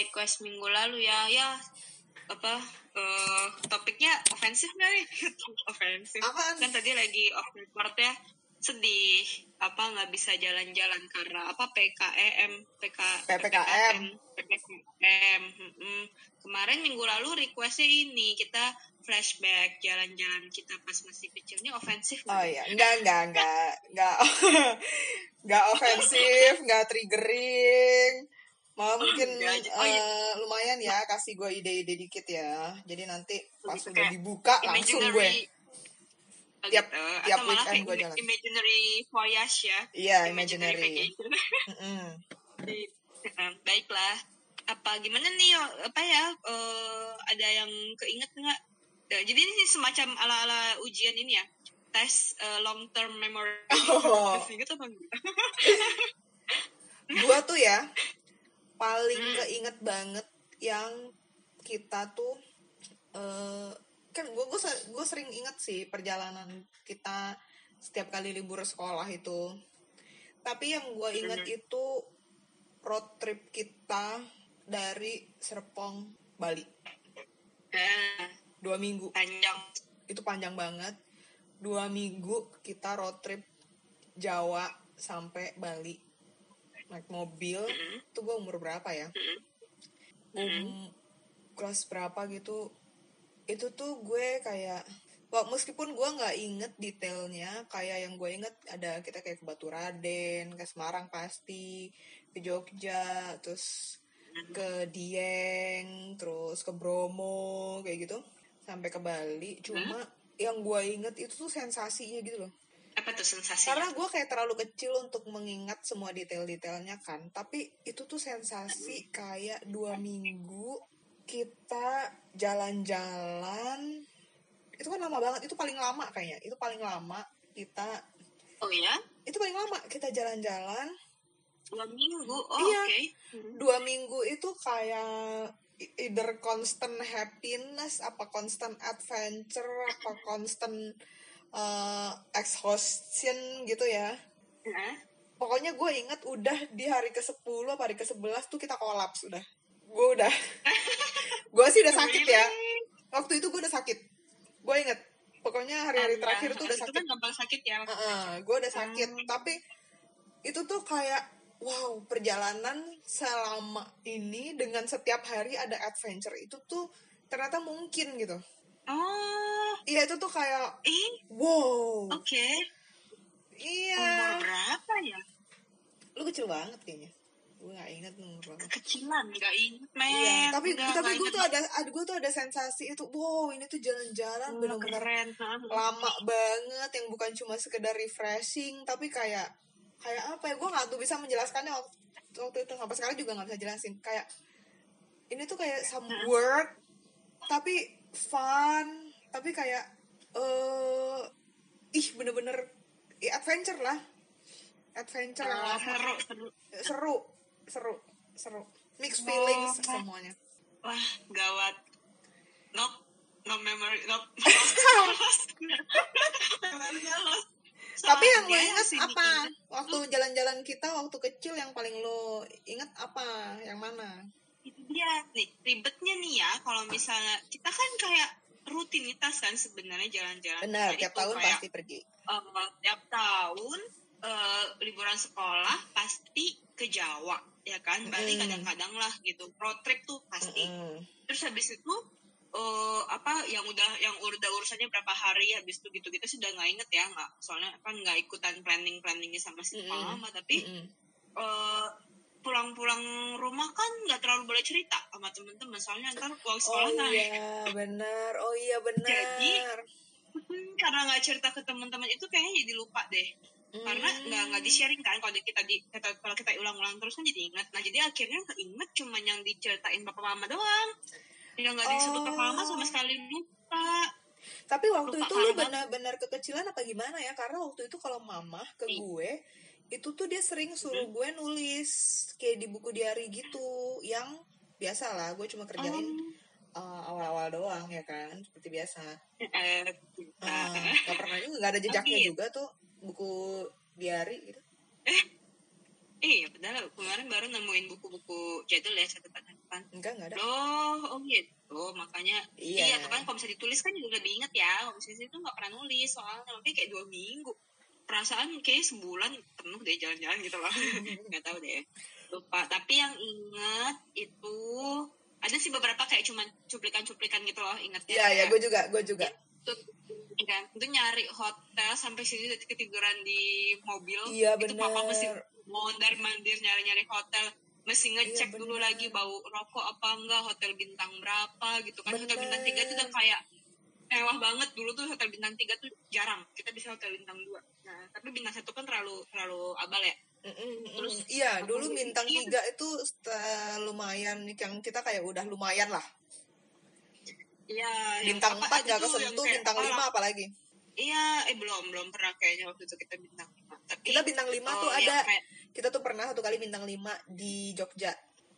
request minggu lalu ya, ya apa eh, topiknya ofensif nggak nih? ofensif. Apaan? Kan tadi lagi off record ya, sedih apa nggak bisa jalan-jalan karena apa PKEM, PK, PPKM. PPKM. mm-mm. Kemarin minggu lalu requestnya ini kita flashback jalan-jalan kita pas masih kecilnya ofensif? Oh iya, enggak, enggak, enggak, enggak, enggak ofensif, enggak triggering. Mungkin. Oh, iya. eh, lumayan ya kasih gue ide-ide dikit ya. Jadi nanti pas udah dibuka langsung gue. Oh, Tiap- gitu. tiap atau weekend gua jalan. imaginary voyage ya Iya, imaginary. vacation Mm-mm. Eh, baiklah apa gimana nih yo? apa ya eh, ada yang keinget nggak jadi ini semacam ala-ala ujian ini ya tes eh, long term memory Oh. Inget apa enggak? Gue tuh ya paling Hmm. keinget banget yang kita tuh eh kan gue gue gue sering inget sih perjalanan kita setiap kali libur sekolah itu. Tapi yang gue inget Hmm. itu road trip kita dari Serpong Bali. Eh, dua minggu. Panjang. Itu panjang banget. Dua minggu kita road trip Jawa sampai Bali naik mobil Mm-mm. itu gue umur berapa ya? Mm-mm. um, kelas berapa gitu. Itu tuh gue kayak Wah, meskipun gue nggak inget detailnya kayak yang gue inget ada kita kayak ke Batu Raden ke Semarang pasti ke Jogja terus ke Dieng terus ke Bromo kayak gitu sampai ke Bali. Cuma yang gue inget itu tuh sensasinya gitu loh apa tuh sensasi karena gue kayak terlalu kecil untuk mengingat semua detail-detailnya kan. Tapi itu tuh sensasi kayak dua minggu kita jalan-jalan. Itu kan lama banget. Itu paling lama kayaknya. Itu paling lama kita oh ya? Itu paling lama kita jalan-jalan. Dua minggu? Oh Iya. oke. Dua minggu itu kayak either constant happiness apa constant adventure apa constant uh, exhaustion gitu ya. Hah? pokoknya gue inget udah di hari ke 10 apa hari ke 11 tuh kita kolaps udah. Gue udah. Gue sih udah sakit ya. Waktu itu gue udah sakit. Gue inget pokoknya hari-hari terakhir tuh udah itu sakit. kan gampang sakit ya gue udah sakit. Hmm. tapi itu tuh kayak wow perjalanan selama ini dengan setiap hari ada adventure itu tuh ternyata mungkin gitu oh. Iya itu tuh kayak eh wow. Oke. Iya. Umur berapa ya? Lu kecil banget kayaknya. Gue gak inget umur berapa. Kecilan nggak inget men. Iya, tapi Nggak- tapi gue tuh ada, ada gue tuh ada sensasi itu, wow ini tuh jalan-jalan banget. bener-bener keren lama banget yang bukan cuma sekedar refreshing, tapi kayak kayak apa ya? Gue nggak tuh bisa menjelaskannya waktu, waktu itu sampai sekarang juga nggak bisa jelasin. Kayak ini tuh kayak some work, tapi fun, tapi kayak eh ih bener-bener ya adventure lah, adventure yang lama. seru seru seru, seru, seru, mixed feelings Oh. semuanya. wah gawat no no memory no. Tapi yang lo inget sih apa? Waktu jalan-jalan kita waktu kecil yang paling lo inget apa? Yang mana? Dia nih ribetnya nih ya kalau misalnya kita kan kayak rutinitas kan sebenarnya jalan-jalan Benar, tiap tuh tahun kayak, pasti pergi. eh, tiap tahun eh, liburan sekolah pasti ke Jawa ya kan Bali kadang-kadang lah gitu road trip tuh pasti Mm-mm. terus habis itu eh, apa yang udah yang udah urusannya berapa hari habis itu gitu kita sudah nggak inget ya nggak soalnya kan nggak ikutan planning planningnya sama si Mm-mm. mama tapi Mm-mm. eh, pulang-pulang rumah kan nggak terlalu boleh cerita sama temen-temen soalnya ntar uang Oh sekolah naik iya, benar. Oh iya, benar. Jadi, karena nggak cerita ke teman-teman itu kayaknya jadi lupa deh karena Hmm. nggak nggak di sharing kan kalau kita di kita, kalau kita ulang-ulang terus kan jadi ingat nah jadi akhirnya keinget cuma yang diceritain papa mama doang yang nggak disebut papa mama sama sekali lupa Tapi waktu Lupa itu lu benar-benar kekecilan apa gimana ya? Karena waktu itu kalau mama ke gue, itu tuh dia sering suruh gue nulis kayak di buku diary gitu, yang biasa lah. Gue cuma kerjain Oh. uh, awal-awal doang ya kan, seperti biasa. eh, Ah, gak pernah juga, gak ada jejaknya Tapi- juga tuh buku diary gitu. Iya, padahal kemarin baru nemuin buku-buku jadul ya catatan-catatan enggak enggak ada Oh, oh gitu. Makanya Iya. iya, kan kalau bisa ditulis kan juga lebih inget ya. Kalau misalnya itu nggak pernah nulis soalnya makanya kayak dua minggu. Perasaan kayak sebulan penuh deh jalan-jalan gitu loh. Nggak tahu deh. Lupa. Tapi yang ingat itu ada sih beberapa kayak cuman cuplikan-cuplikan gitu loh ingatnya. iya ya Kayak gue juga gue juga itu, kan, itu nyari hotel sampai sini ketiduran di mobil. Iya, Itu papa bener. mesti mondar mandir nyari-nyari hotel mesti ngecek Iya, dulu bener. lagi bau rokok apa enggak hotel bintang berapa gitu kan hotel bintang tiga tuh udah Bener. kayak mewah banget. Dulu tuh hotel bintang tiga tuh jarang. Kita bisa hotel bintang dua. Nah tapi bintang satu kan terlalu terlalu abal ya. Mm, mm, mm. Terus, iya dulu bintang Iya. tiga itu eh, lumayan yang kita kayak udah lumayan lah. Iya bintang apa empat yang kesentuh bintang lima apalagi. Iya eh belum belum pernah kayaknya waktu itu kita bintang lima. Tapi kita bintang lima oh, tuh ada kayak, kita tuh pernah satu kali bintang lima di Jogja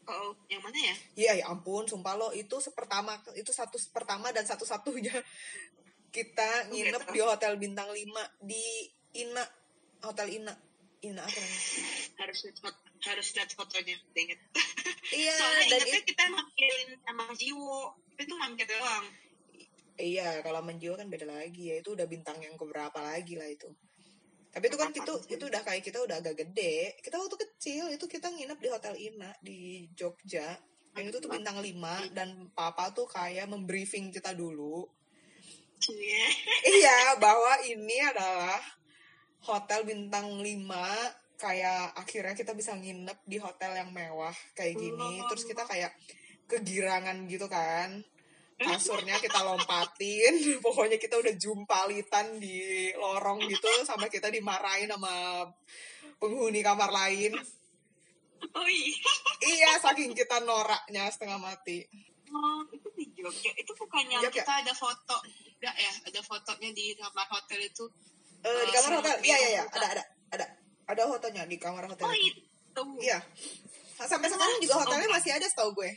oh yang mana ya? Iya ya ampun, sumpah lo itu sepertama itu satu pertama dan satu satunya kita nginep di hotel bintang 5 di Ina hotel Ina. Ina apa namanya? harus lihat harus lihat fotonya inget Iya soalnya dan ingetnya it- kita mampir sama Jiwo itu mampir doang. Iya kalau menjiwa kan beda lagi ya itu udah bintang yang keberapa lagi lah itu. Tapi itu kan itu itu udah kayak kita udah agak gede. Kita waktu kecil itu kita nginep di hotel Ina di Jogja. Yang itu tuh bintang 5 dan papa tuh kayak membriefing kita dulu. Iya. iya bahwa ini adalah hotel bintang 5 kayak akhirnya kita bisa nginep di hotel yang mewah kayak gini. Terus kita kayak kegirangan gitu kan kasurnya kita lompatin pokoknya kita udah jumpalitan di lorong gitu sampai kita dimarahin sama penghuni kamar lain. Oh iya. Iya saking kita noraknya setengah mati. Oh, itu di Jogja. Itu bukan yang Jogja. kita ada foto? Enggak ya ada fotonya di kamar hotel itu. Eh, di Eh, kamar hotel. Iya iya iya. ada ada ada. Ada hotelnya di kamar hotel oh itu. itu. Iya. Sampai sekarang juga hotelnya masih ada setahu gue.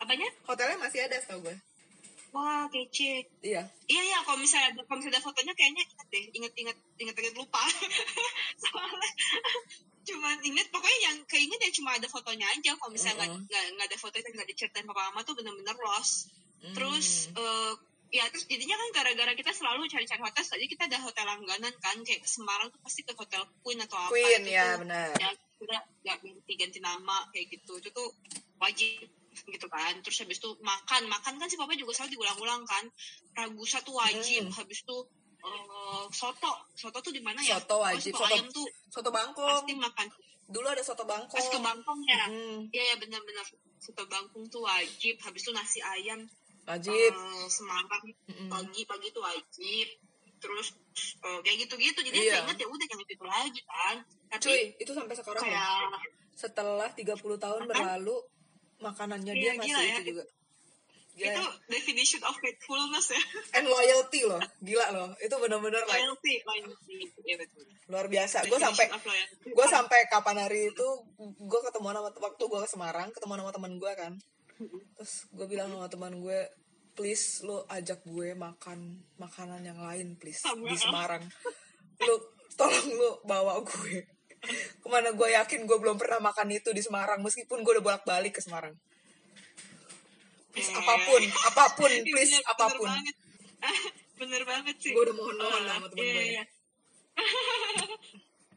Apanya? Hotelnya masih ada setahu gue. wah kece. Iya. Iya iya kalau misalnya kalau misalnya ada fotonya kayaknya inget deh. Inget inget inget inget lupa. Soalnya cuman inget. Pokoknya yang keinget ya cuma ada fotonya aja. Kalau misalnya nggak Mm-mm. nggak nggak ada fotonya nggak diceritain papa mama tuh bener-bener lost. Hmm. terus eh, ya terus jadinya kan gara-gara kita selalu cari-cari hotel saja kita ada hotel langganan kan. Kayak Semarang tuh pasti ke hotel Queen atau apa Queen gitu. ya benar. ya udah nggak ganti-ganti nama kayak gitu. Itu tuh wajib gitu kan. Terus habis itu makan. Makan kan si papa juga selalu diulang-ulang kan. Ragusa tuh wajib. Hmm. habis itu eh, soto. Soto tuh di mana ya? Soto Oh, wajib, soto soto- ayam tuh Soto Bangkong. pasti makan. Dulu ada soto Bangkong. pas ke Bangkong ya? Hmm, iya ya benar-benar. Soto bangkong tuh wajib. Habis itu nasi ayam. Wajib. eh, Semarang. Mm-mm. pagi pagi tuh wajib. Terus eh, kayak gitu-gitu. Jadi Iya. saya ingat ya udah yang itu lagi kan. Tapi Cuy, itu sampai sekarang kayak Setelah 30 tahun Makan? berlalu, makanannya Iya, dia masih gila ya. itu juga. Gila itu ya. definition of faithfulness ya And loyalty loh. Gila loh. Itu bener-bener like, loyalty loyalty ya betul luar biasa. Gue sampai loyalty. gue sampai kapan hari itu gue ketemu sama waktu gue ke Semarang ketemu sama teman gue kan terus gue bilang sama teman gue please lo ajak gue makan makanan yang lain please Sama. di Semarang lu tolong lu bawa gue ke mana gue yakin gue belum pernah makan itu di Semarang meskipun gue udah bolak balik ke Semarang please Eh. apa pun apa pun Iya, please bener- apa pun bener banget bener banget sih Gua udah mohon-mohon Ah, sama temen iya, gue. iya.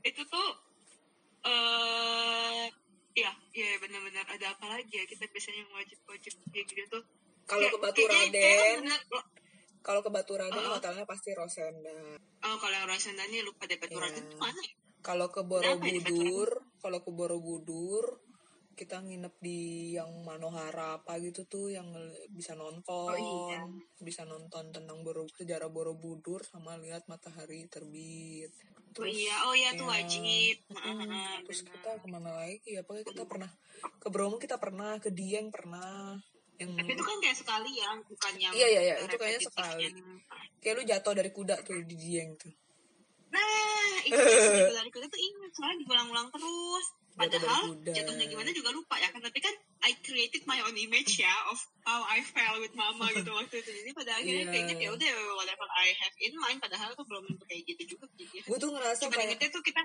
itu tuh eh Iya, iya benar-benar ada apa lagi ya kita biasanya wajib-wajib kayak gitu tuh. kalau ke Batu Raden kalau ke Batu Raden Uh-uh. hotelnya pasti Rosenda Oh, kalau yang Rosenda nih lupa deh Batu Iya. Raden itu mana? Ya? Kalau ke ya Borobudur, kalau ke Borobudur kita nginep di yang Manohara apa gitu tuh yang bisa nonton, Oh, iya. bisa nonton tentang Boro, sejarah Borobudur sama lihat matahari terbit. Oh iya, oh iya tuh ya, wajib. mm, Heeh, terus kita ke mana lagi ya? Pokoknya kita pernah ke Bromo kita pernah, ke Dieng pernah. Yang Tapi itu kan kayak sekali ya, bukan yang Iya, iya, iya, itu kayaknya sekali. kayak lu jatuh dari kuda tuh di Dieng tuh. Nah, itu dari kuda tuh ingat soalnya diulang-ulang terus. Dari Padahal jatuhnya gimana juga lupa ya kan. Tapi kan I created my own image ya of how I fell with mama gitu waktu itu. Jadi pada akhirnya Iya. kayaknya ya udah whatever I have in mind. Padahal tuh belum tentu kayak gitu juga. Jadi, Gue tuh ngerasa Cuma kayak tuh kita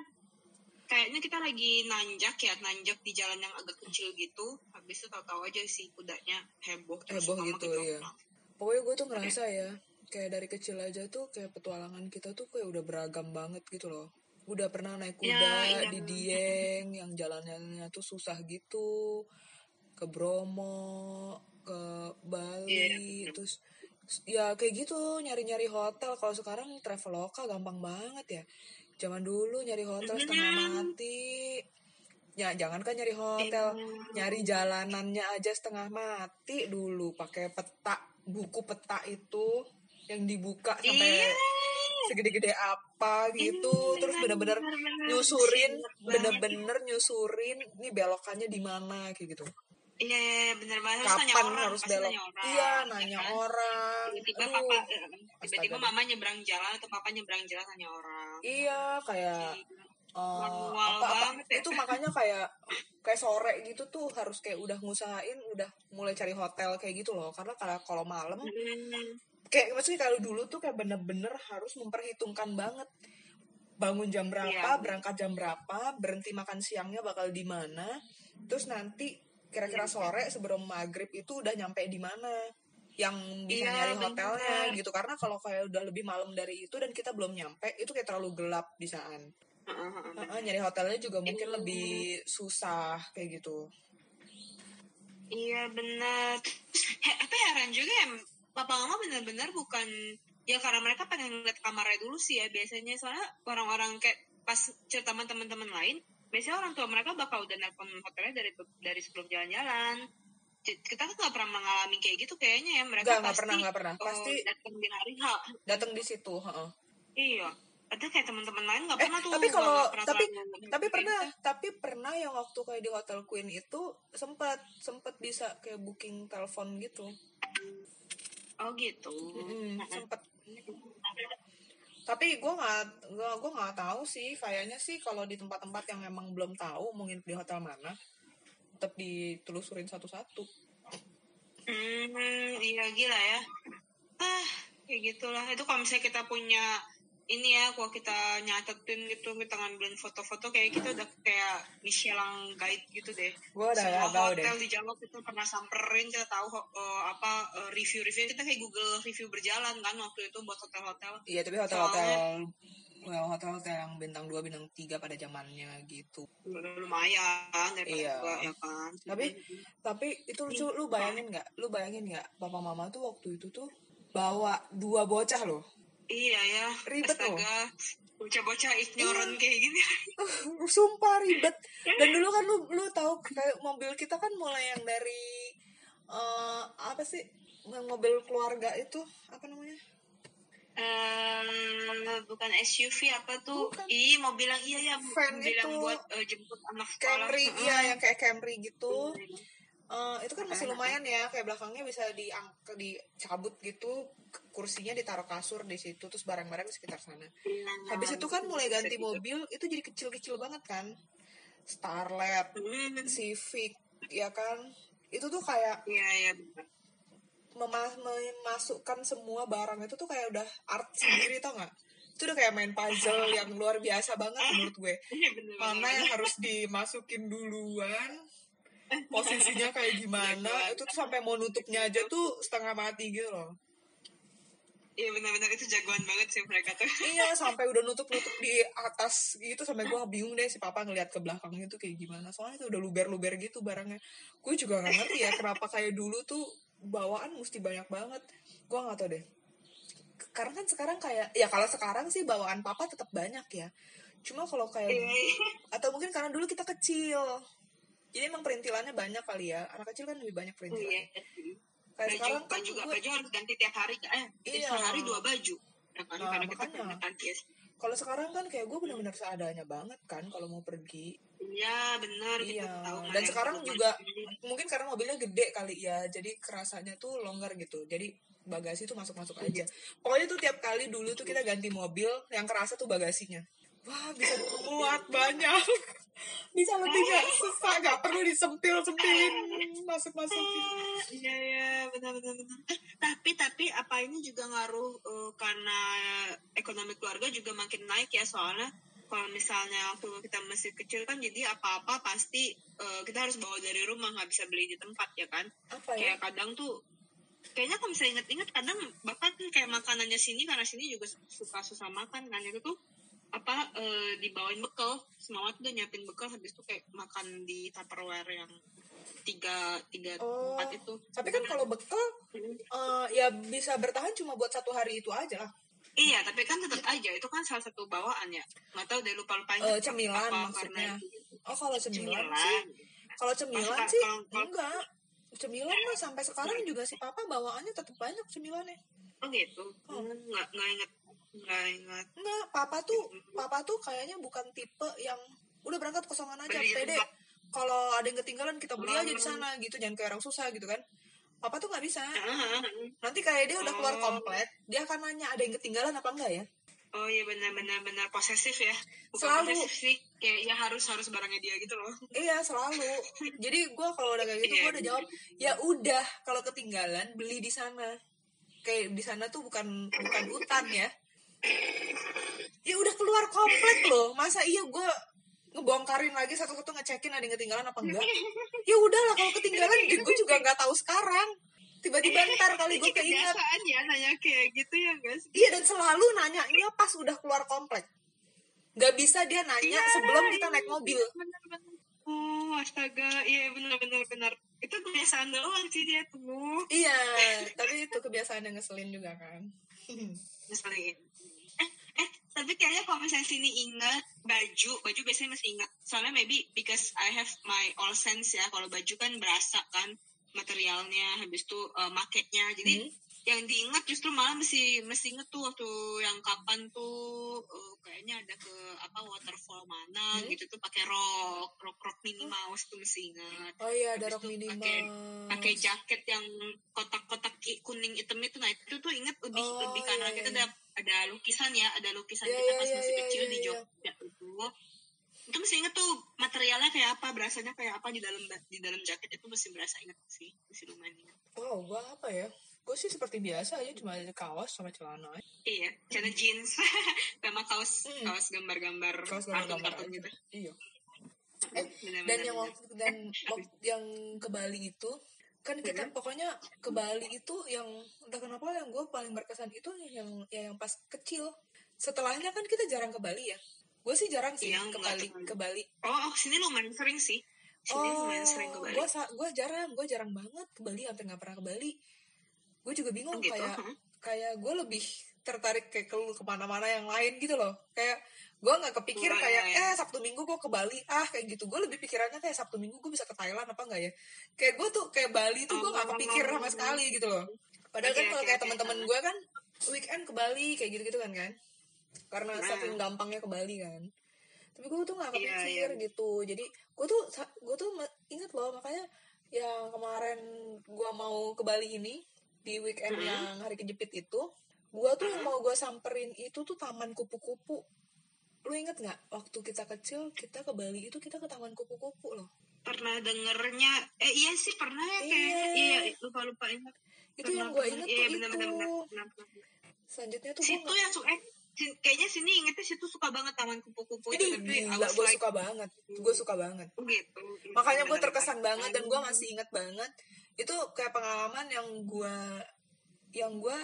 kayaknya kita lagi nanjak ya nanjak di jalan yang agak kecil gitu habis itu tahu-tahu aja sih kudanya heboh terus heboh gitu ya pokoknya gue tuh ngerasa ya kayak dari kecil aja tuh kayak petualangan kita tuh kayak udah beragam banget gitu loh udah pernah naik kuda Ya, iya. di Dieng yang jalannya tuh susah gitu ke Bromo ke Bali Iya. terus ya kayak gitu nyari-nyari hotel kalau sekarang traveloka gampang banget ya zaman dulu nyari hotel setengah mati ya jangan kan nyari hotel Iya. nyari jalanannya aja setengah mati dulu pakai peta buku peta itu yang dibuka sampai Iya. segede-gede apa gitu terus bener-bener nyusurin bener-bener nyusurin nih belokannya di mana kayak gitu Iya, iya, bener banget. Harus nanya kapan orang, harus belok nanya orang. iya ya nanya kan? orang Tiba-tiba Aduh. papa, eh, tiba-tiba Astaga. mama nyebrang jalan atau papa nyebrang jalan nanya orang. iya kayak Manual apa, apa ya. itu makanya kayak kayak sore gitu tuh harus kayak udah ngusahain udah mulai cari hotel kayak gitu loh karena kalau kalau malam Hmm, kayak maksudnya kalau dulu tuh kayak bener-bener harus memperhitungkan banget bangun jam berapa Iya. berangkat jam berapa berhenti makan siangnya bakal di mana terus nanti kira-kira Iya. sore sebelum maghrib itu udah nyampe di mana yang bisa Iya, nyari bener. hotelnya gitu karena kalau kayak udah lebih malam dari itu dan kita belum nyampe itu kayak terlalu gelap di sana heeh, heeh. Heeh, nyari hotelnya juga mungkin lebih susah kayak gitu Iya benar. He, apa ya heran juga ya, papa mama benar-benar bukan ya karena mereka pengen ngeliat kamarnya dulu sih ya biasanya soalnya orang-orang kayak pas cerita sama teman-teman lain biasanya orang tua mereka bakal udah nelpon hotelnya dari dari sebelum jalan-jalan kita kan nggak pernah mengalami kayak gitu kayaknya ya mereka nggak pasti pernah, nggak pernah. eh, Pasti datang di hari H datang di situ heeh. iya ada kayak teman-teman lain nggak Eh, pernah tuh tapi kalau tapi tapi pernah gitu. tapi pernah yang waktu kayak di hotel Queen itu sempat sempat bisa kayak booking telepon gitu oh gitu Mm, Heeh. sempat tapi gue nggak gue gue nggak tahu sih kayaknya sih kalau di tempat-tempat yang memang belum tahu mau nginep di hotel mana tetap ditelusurin satu-satu Hmm, iya gila ya. Ah, kayak gitulah. Itu kalau misalnya kita punya ini ya, kalau kita nyatetin gitu, kita ngambilin foto-foto kayak kita udah kayak Michelin guide gitu deh. gue udah Semua tahu deh hotel di Jawa kita pernah samperin, kita tahu eh, apa eh, review-review kita kayak Google review berjalan kan waktu itu buat hotel-hotel. iya tapi hotel-hotel well, hotel-hotel yang bintang 2, bintang 3 pada zamannya gitu Lumayan daripada Iya. gua, ya kan. Tapi- tapi itu lucu lu bayangin nggak lu bayangin nggak papa mama tuh waktu itu tuh bawa dua bocah loh iya ya. Ribet loh. Bocah-bocah ignorant Iya. kayak gini. sumpah ribet dan dulu kan lu lu tahu kayak mobil kita kan mulai yang dari eh apa sih mobil keluarga itu apa namanya Eh, bukan SUV apa tuh? Bukan. Ih, mobil yang iya ya, Van mobil yang itu. buat eh, jemput anak sekolah. Camry iya yang kayak Camry gitu Hmm. Eh, itu kan masih lumayan ya kayak belakangnya bisa diangkat dicabut gitu kursinya ditaruh kasur di situ terus barang-barang di sekitar sana. Iya. habis itu kan mulai ganti mobil itu jadi kecil-kecil banget kan. Starlet Hmm, Civic ya kan. Itu tuh kayak Iya, iya. benar. mema- memasukkan semua barang itu tuh kayak udah art sendiri tau nggak? Itu udah kayak main puzzle yang luar biasa banget menurut gue. Iya, mana yang harus dimasukin duluan posisinya kayak gimana itu tuh sampai mau nutupnya aja tuh setengah mati gitu loh. Iya, benar-benar itu jagoan banget sih mereka tuh. iya sampai udah nutup nutup di atas gitu sampai gue bingung deh si papa ngeliat ke belakangnya tuh kayak gimana. Soalnya itu udah luber luber gitu barangnya. Gue juga nggak ngerti ya kenapa kayak dulu tuh bawaan mesti banyak banget. Gue nggak tau deh. Karena kan sekarang kayak ya kalau sekarang sih bawaan papa tetap banyak ya. Cuma kalau kayak Iya. atau mungkin karena dulu kita kecil jadi emang perintilannya banyak kali ya anak kecil kan lebih banyak Iya. perintilannya kayak Baju, sekarang kan baju, gue baju harus ganti tiap hari. Eh, Iya. tiap hari dua baju. Ya kan? Nah, Karena makanya. yes. kalau sekarang kan kayak gue benar-benar seadanya banget kan kalau mau pergi Iya, benar. Iya, tahu dan sekarang juga mungkin karena mobilnya gede kali ya, jadi kerasanya tuh longgar gitu. Jadi bagasi tuh masuk-masuk aja. Pokoknya tuh tiap kali dulu tuh kita ganti mobil, yang kerasa tuh bagasinya. Wah, bisa muat banyak. bisa lebih gak susah, gak perlu disempil-sempilin, masuk-masukin. Iya iya benar benar benar. Eh, tapi tapi apa ini juga ngaruh eh, karena ekonomi keluarga juga makin naik ya soalnya kalau misalnya waktu kita masih kecil kan jadi apa-apa pasti eh, kita harus bawa dari rumah nggak bisa beli di tempat ya kan apa ya kayak kadang tuh kayaknya kalau misalnya inget-inget kadang bahkan kayak makanannya sini karena sini juga suka susah makan kan itu tuh apa eh, dibawain bekal. Tuh udah nyiapin bekal habis itu kayak makan di tupperware yang tiga tiga Oh, tempat itu. tapi kan kalau bekal eh, ya bisa bertahan cuma buat satu hari itu aja. Lah iya tapi kan tetap aja. Itu kan salah satu bawaan ya. Nggak tahu deh lupa lupa Eh, cemilan maksudnya. oh kalau cemilan, sih. Kalau cemilan sih kalau- kalau- enggak. Cemilan mah sampai sekarang juga si papa bawaannya tetap banyak cemilannya. Oh gitu. Oh. nggak nggak inget nggak inget enggak papa tuh papa tuh kayaknya bukan tipe yang udah berangkat kosongan aja Beli pede. kalau ada yang ketinggalan kita beli aja di sana gitu jangan kayak orang susah gitu kan. Papa tuh nggak bisa. Ah, nanti kayak dia udah keluar Oh. komplek dia akan nanya ada yang ketinggalan apa enggak ya? Oh iya benar-benar benar posesif ya. Bukan Selalu. posesif sih, kayak ya harus harus barangnya dia gitu loh. iya selalu. Jadi gue kalau udah kayak gitu Iya, gue udah jawab ya udah kalau ketinggalan beli di sana. Kayak di sana tuh bukan bukan hutan ya ya udah keluar komplek loh masa iya gue ngebongkarin lagi satu-satu ngecekin ada yang ketinggalan apa enggak ya udahlah kalau ketinggalan gue juga nggak tahu sekarang tiba-tiba ntar kali gue keinget ya nanya kayak gitu ya guys. iya dan selalu nanyanya pas udah keluar komplek nggak bisa dia nanya sebelum kita naik mobil Benar-benar. Oh astaga, iya benar-benar benar. Itu kebiasaan doang sih dia tuh. iya tapi itu kebiasaan yang ngeselin juga kan Ngeselin. Eh, eh, tapi kayaknya kalau misalnya sini ingat baju, baju biasanya masih ingat. Soalnya maybe because I have my all sense ya. Kalau baju kan berasa kan materialnya, habis itu uh, maketnya. Jadi Hmm. Yang diingat justru malah mesti mesti inget tuh waktu yang kapan tuh uh, kayaknya ada ke apa waterfall mana Hmm. gitu tuh pakai rok rok rok Minnie Mouse tuh mesti ingat oh iya ada Habis rok minimal pakai- pakai jaket yang kotak-kotak kuning hitam itu nah itu tuh inget lebih Oh, lebih karena iya, kita iya. ada ada lukisan ya ada lukisan Iya, kita iya, pas iya, masih iya, kecil iya, di iya. Jogja itu itu mesti inget tuh materialnya kayak apa berasanya kayak apa di dalam di dalam jaket itu mesti berasa inget sih mesti lumayan inget wow gue apa ya gue sih seperti biasa aja cuma ada kaos sama celana. Aja. iya celana jeans sama kaos Hmm. kaos gambar-gambar kaos gambar-gambar. kartun-kartun gitu. Iya. Bener-bener, dan yang bener. waktu dan waktu yang ke Bali itu kan kita Hmm. pokoknya ke Bali itu yang entah kenapa yang gue paling berkesan itu yang ya yang pas kecil. Setelahnya kan kita jarang ke Bali ya? Gue sih jarang sih Iya, ke Bali ke Bali. Oh, oh sini lumayan sering sih. Sini lumayan sering ke Bali. gue gue jarang gue jarang banget ke Bali hampir nggak pernah ke Bali gue juga bingung Oh, gitu? kayak kayak gue lebih tertarik kayak ke ke mana-mana yang lain gitu loh kayak gue nggak kepikir Oh, iya, kayak iya. eh Sabtu Minggu gue ke Bali ah kayak gitu gue lebih pikirannya kayak Sabtu Minggu gue bisa ke Thailand apa enggak ya kayak gue tuh kayak Bali tuh gue nggak Oh. kepikir sama sekali gitu loh padahal kan Oke, kalau oke, kayak oke. teman-teman gue kan weekend ke Bali kayak gitu-gitu kan kan karena Nah. saking gampangnya ke Bali kan tapi gue tuh nggak Iya, kepikir iya. gitu jadi gue tuh gue tuh inget loh makanya yang kemarin gue mau ke Bali ini di weekend Mm-hmm. yang hari kejepit itu gue tuh yang mau gue samperin itu tuh taman kupu-kupu. Lu inget nggak? Waktu kita kecil kita ke Bali itu kita ke taman kupu-kupu loh. Pernah dengernya? Eh iya sih pernah ya kayaknya. Iya. iya lupa lupa ingat itu yang gue inget iya, tuh bener, itu. bener, bener, bener, bener. selanjutnya tuh situ yang suka eh kayaknya sini ingetnya situ suka banget taman kupu-kupu itu tapi gila gue like, suka banget. Gue suka banget. Oh gitu. Makanya gue terkesan banget dan gue masih ingat banget itu kayak pengalaman yang gue yang gue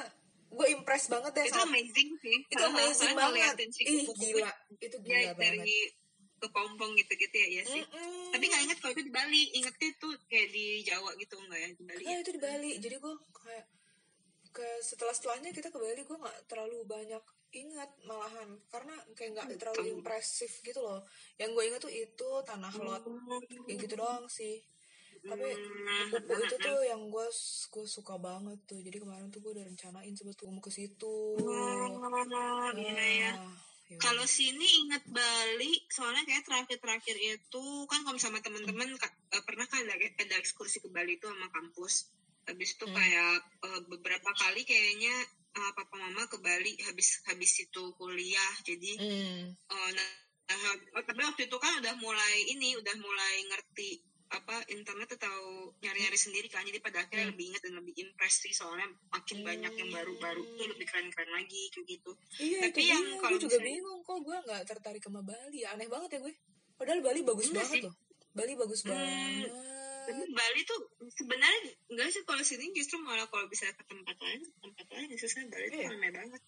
gue impress banget deh itu saat- amazing sih. Itu amazing Soalnya banget. ngeliatin si ih gila. Itu gila banget. dari kepompong gitu-gitu ya iya sih. Mm-mm. tapi nggak inget kalau itu di Bali. Ingetnya itu kayak di Jawa gitu enggak ya? Di Bali nah ya? itu di Bali. Jadi gue kayak ke setelah setelahnya kita ke Bali gue nggak terlalu banyak ingat malahan. Karena kayak nggak terlalu impresif gitu loh. Yang gue ingat tuh itu tanah lot. Kayak gitu doang sih tapi Hmm. kupu itu tuh yang gue gue suka banget tuh jadi kemarin tuh gue udah rencanain sebetulnya mau ke situ Oh, ya. Ya Kalau sini inget Bali, soalnya kayak terakhir-terakhir itu kan kalau sama teman-teman ka- eh, pernah kan ada, ada ekskursi ke Bali itu sama kampus. Habis itu Hmm. kayak eh, beberapa kali kayaknya eh, papa mama ke Bali habis habis itu kuliah. Jadi Hmm. eh, nah, nah, tapi waktu itu kan udah mulai ini, udah mulai ngerti apa internet atau nyari-nyari sendiri kan. Jadi pada akhirnya Hmm. lebih ingat dan lebih impress sih. Soalnya makin banyak yang baru-baru tuh lebih keren-keren lagi kayak gitu. Iya Tapi itu yang kalau juga misalnya- bingung kok. Gue nggak tertarik sama Bali. Ya aneh banget ya gue. Padahal Bali bagus Iya banget sih. loh. Bali bagus Hmm, banget. Tapi Bali tuh sebenarnya enggak sih. Kalau sini justru malah kalau bisa ke tempat lain tempat lain khususnya Bali tuh Iya. ramai banget.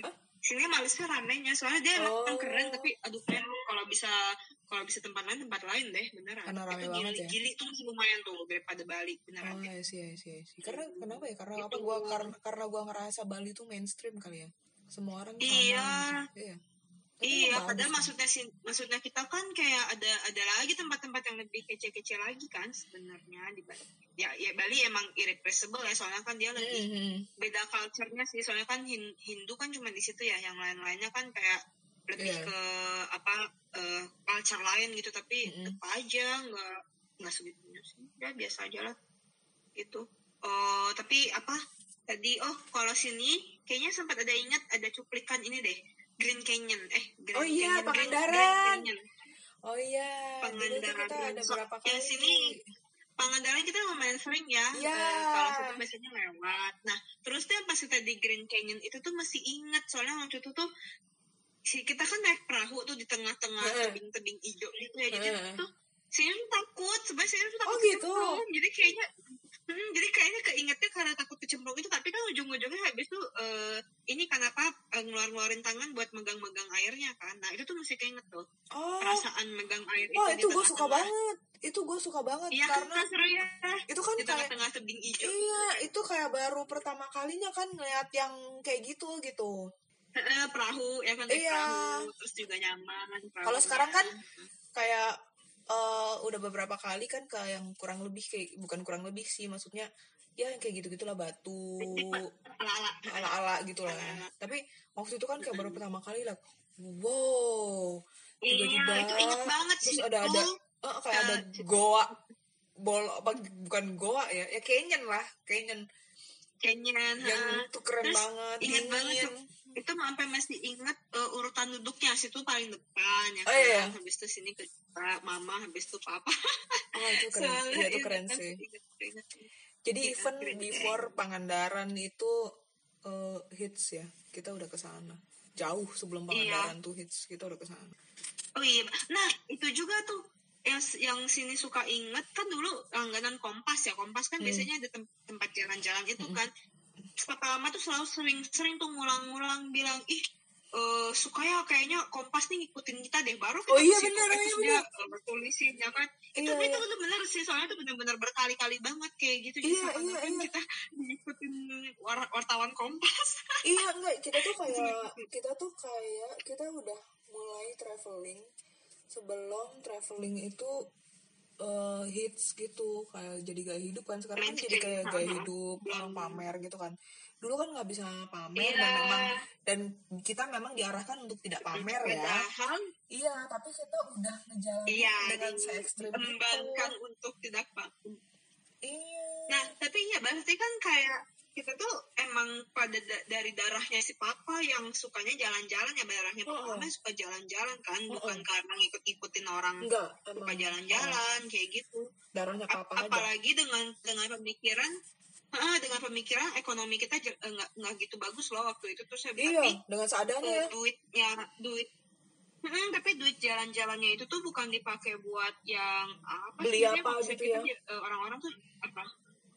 Hah? Sini malesnya ramenya soalnya dia emang Oh. keren tapi aduh men kalau bisa kalau bisa tempat lain tempat lain deh beneran Karena rame itu banget gili, ya. gili tuh masih lumayan tuh daripada Bali beneran Oh iya sih, iya sih, iya sih. Karena kenapa ya? Karena Gitu. apa? Gua karena karena gua ngerasa Bali tuh mainstream kali ya. Semua orang sama Iya. gitu. Iya. Tapi Iya, emang padahal bagus. maksudnya sih, maksudnya kita kan kayak ada ada lagi tempat-tempat yang lebih kece-kece lagi kan sebenarnya di Bali. Ya, ya Bali emang irreplaceable ya, soalnya kan dia lebih Mhm. beda culture-nya sih, soalnya kan Hin- Hindu kan cuma di situ ya, yang lain-lainnya kan kayak lebih Iya. ke apa eh, culture lain gitu, tapi Mm-mm. tetap aja nggak nggak segitunya sih, ya biasa aja lah gitu. Oh, tapi apa tadi? Oh, kalau sini kayaknya sempat ada ingat ada cuplikan ini deh. Green Canyon, eh Green Oh iya, Canyon, Green- Pangandaran. Green Canyon. Oh iya, tuh kita Pangandaran. ada berapa yang kali. sini Pangandaran kita lumayan sering ya. Iya. Eh, kalau situ biasanya lewat. Nah, terus tuh pas kita di Green Canyon itu tuh masih ingat soalnya waktu itu tuh si kita kan naik perahu tuh di tengah-tengah tebing-tebing hijau gitu ya. Jadi Heeh. tuh tuh takut, sebenarnya tuh takut Oh, gitu? kecemplung. Jadi kayaknya hmm, jadi kayaknya keingetnya karena takut kecemplung itu tapi kan ujung-ujungnya habis tuh eh, ini kenapa eh, ngeluar-ngeluarin tangan buat megang-megang airnya kan. Nah, itu tuh masih keinget tuh Oh, perasaan megang air wah itu itu gue suka banget. Itu gue suka banget Iya kan karena seru ya. itu kan Di kayak tengah-tengah tebing hijau. iya itu kayak baru pertama kalinya kan ngeliat yang kayak gitu gitu. Perahu ya kan Iya. perahu terus juga nyaman. Kalau sekarang kan kayak eh, udah beberapa kali kan ke yang kurang lebih kayak bukan kurang lebih sih maksudnya ya yang kayak gitu gitulah batu ala-ala. ala-ala gitu lah tapi waktu itu kan kayak baru pertama kali lah wow Iya, tiba-tiba itu inget banget terus sih. ada ada tuh. eh, kayak ada Eh, goa bol apa bukan goa ya ya canyon lah canyon Canyon. yang tuh keren Terus banget banget dingin. tuh. Itu sampai masih ingat eh, urutan duduknya situ paling depan ya Oh, kan. iya. Habis itu sini ke mama, habis itu papa. oh itu keren Soalnya iya itu keren sih. Jadi Iya, even keren. before Pangandaran itu eh, hits ya, kita udah ke sana. Jauh sebelum Pangandaran tuh hits, kita udah ke sana. Oh iya, nah itu juga tuh yang yang sini suka inget kan dulu langganan Kompas ya Kompas kan Hmm. biasanya ada tem- tempat jalan-jalan itu kan Papa lama tuh selalu sering-sering tuh ngulang-ngulang bilang ih eh suka ya kayaknya Kompas nih ngikutin kita deh. Baru kita Oh iya, bener, iya, bertulisin ya kan? Itu Iya, itu iya. bener-bener sih soalnya itu bener-bener berkali-kali banget kayak gitu. Iya, Jadi iya, seakan-akan iya. kita ngikutin war- wartawan Kompas. Iya enggak, kita tuh kayak kita tuh kayak kita udah mulai traveling. Sebelum traveling itu eh, hits gitu kayak jadi gaya hidup kan sekarang kan jadi kayak gaya hidup orang pamer gitu kan. Dulu kan nggak bisa pamer dan Iya. memang dan kita memang diarahkan untuk tidak pamer ya. Iya tapi kita udah ngejalanin iya dengan se ekstrim itu. untuk tidak vakum iya. Nah, tapi ya berarti kan kayak kita tuh emang pada da- dari darahnya si papa yang sukanya jalan-jalan ya darahnya papa Oh. suka jalan-jalan kan Oh, bukan oh. karena ngikut-ngikutin orang enggak suka jalan-jalan kayak gitu darahnya Ap- papa aja apalagi dengan dengan pemikiran ah, dengan pemikiran ekonomi kita eh, nggak nggak gitu bagus loh waktu itu terus iya tapi dengan seadanya eh, ya duitnya duit Hmm, tapi duit jalan-jalannya itu tuh bukan dipakai buat yang apa Beli sih apa gitu itu ya? eh, orang-orang tuh apa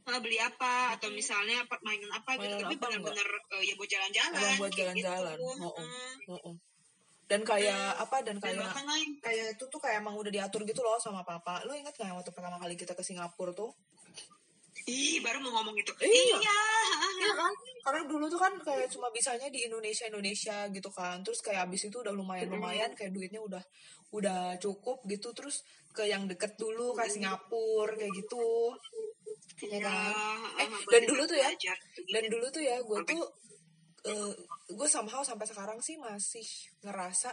eh, beli apa atau misalnya apa mainan apa gitu Mainan tapi apa, benar-benar eh, ya buat jalan-jalan Emang buat kayak jalan-jalan. gitu. Oh, oh. Hmm. Heeh. dan kayak apa dan dan kayak lain kayak itu tuh kayak emang udah diatur gitu loh sama papa lu ingat gak waktu pertama kali kita ke Singapura tuh ih baru mau ngomong itu Iya. iya Iya kan? Karena dulu tuh kan kayak cuma bisanya di Indonesia Indonesia gitu kan. Terus kayak abis itu udah lumayan lumayan kayak duitnya udah udah cukup gitu. Terus ke yang deket dulu kayak Singapura kayak gitu. Ya kan? Eh, dan buat dulu tuh ya, belajar. dan dulu tuh ya gue tuh eh, gue somehow sampai sekarang sih masih ngerasa